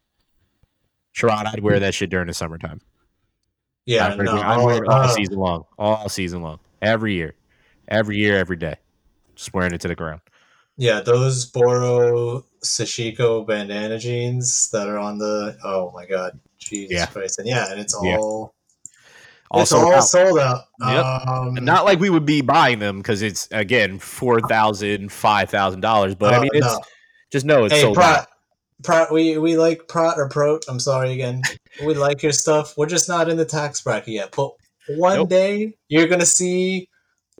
Sharon, I'd wear that shit during the summertime. Yeah, I'd wear, no. I'd wear it all uh, season long. All season long. Every year. Every year, every day. Just wearing it to the ground. yeah, those Boro Sashiko bandana jeans that are on the oh my god, Jesus Yeah. Christ, and yeah, and it's Yeah. All it's all out. sold out. Yep. Um, not like we would be buying them because it's again four thousand, five thousand dollars. But I uh, mean, it's no. just know it's hey, sold Prot, out. Prot, we we like Prot or Prot. I'm sorry again. We like your stuff. We're just not in the tax bracket yet. But one Nope. day you're gonna see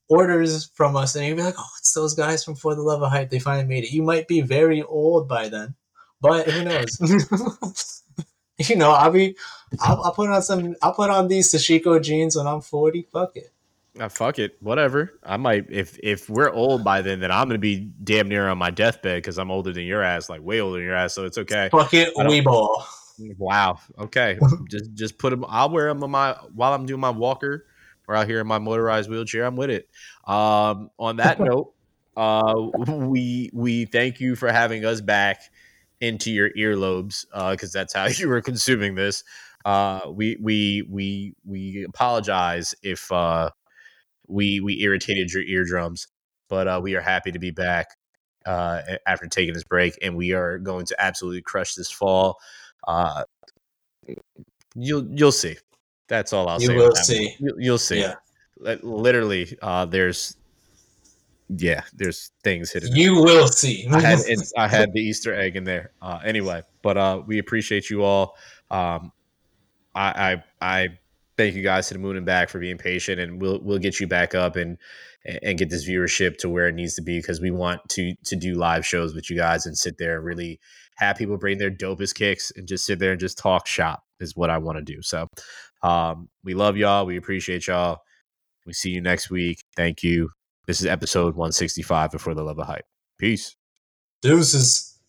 orders from us, and you'll be like, "Oh, it's those guys from For the Love of Hype. They finally made it." You might be very old by then, but who knows? you know, I'll be. I'll, I'll put on some. I'll put on these Sashiko jeans when I'm 40. Fuck it. Ah, fuck it, whatever. I might if if we're old by then, then I'm gonna be damn near on my deathbed because I'm older than your ass, like way older than your ass. So it's okay. Fuck it. We ball. Wow. Okay. just just put them. I'll wear them on my while I'm doing my walker or out here in my motorized wheelchair. I'm with it. Um, on that note, uh, we we thank you for having us back into your earlobes because that's how you were consuming this. Uh, we we we we apologize if uh, we we irritated your eardrums, but uh, we are happy to be back uh, after taking this break, and we are going to absolutely crush this fall. Uh, you'll you'll see. That's all I'll You say. will see. You'll, you'll see. Yeah. Literally, uh, there's yeah, there's things hidden. You will see. I had I had the Easter egg in there. Uh, anyway, but uh, we appreciate you all. Um, I, I I thank you guys to the moon and back for being patient, and we'll we'll get you back up and and get this viewership to where it needs to be because we want to to do live shows with you guys and sit there and really have people bring their dopest kicks and just sit there and just talk shop is what I want to do. So um, we love y'all. We appreciate y'all. We see you next week. Thank you. This is episode 165 of For the Love of Hype. Peace. Deuces.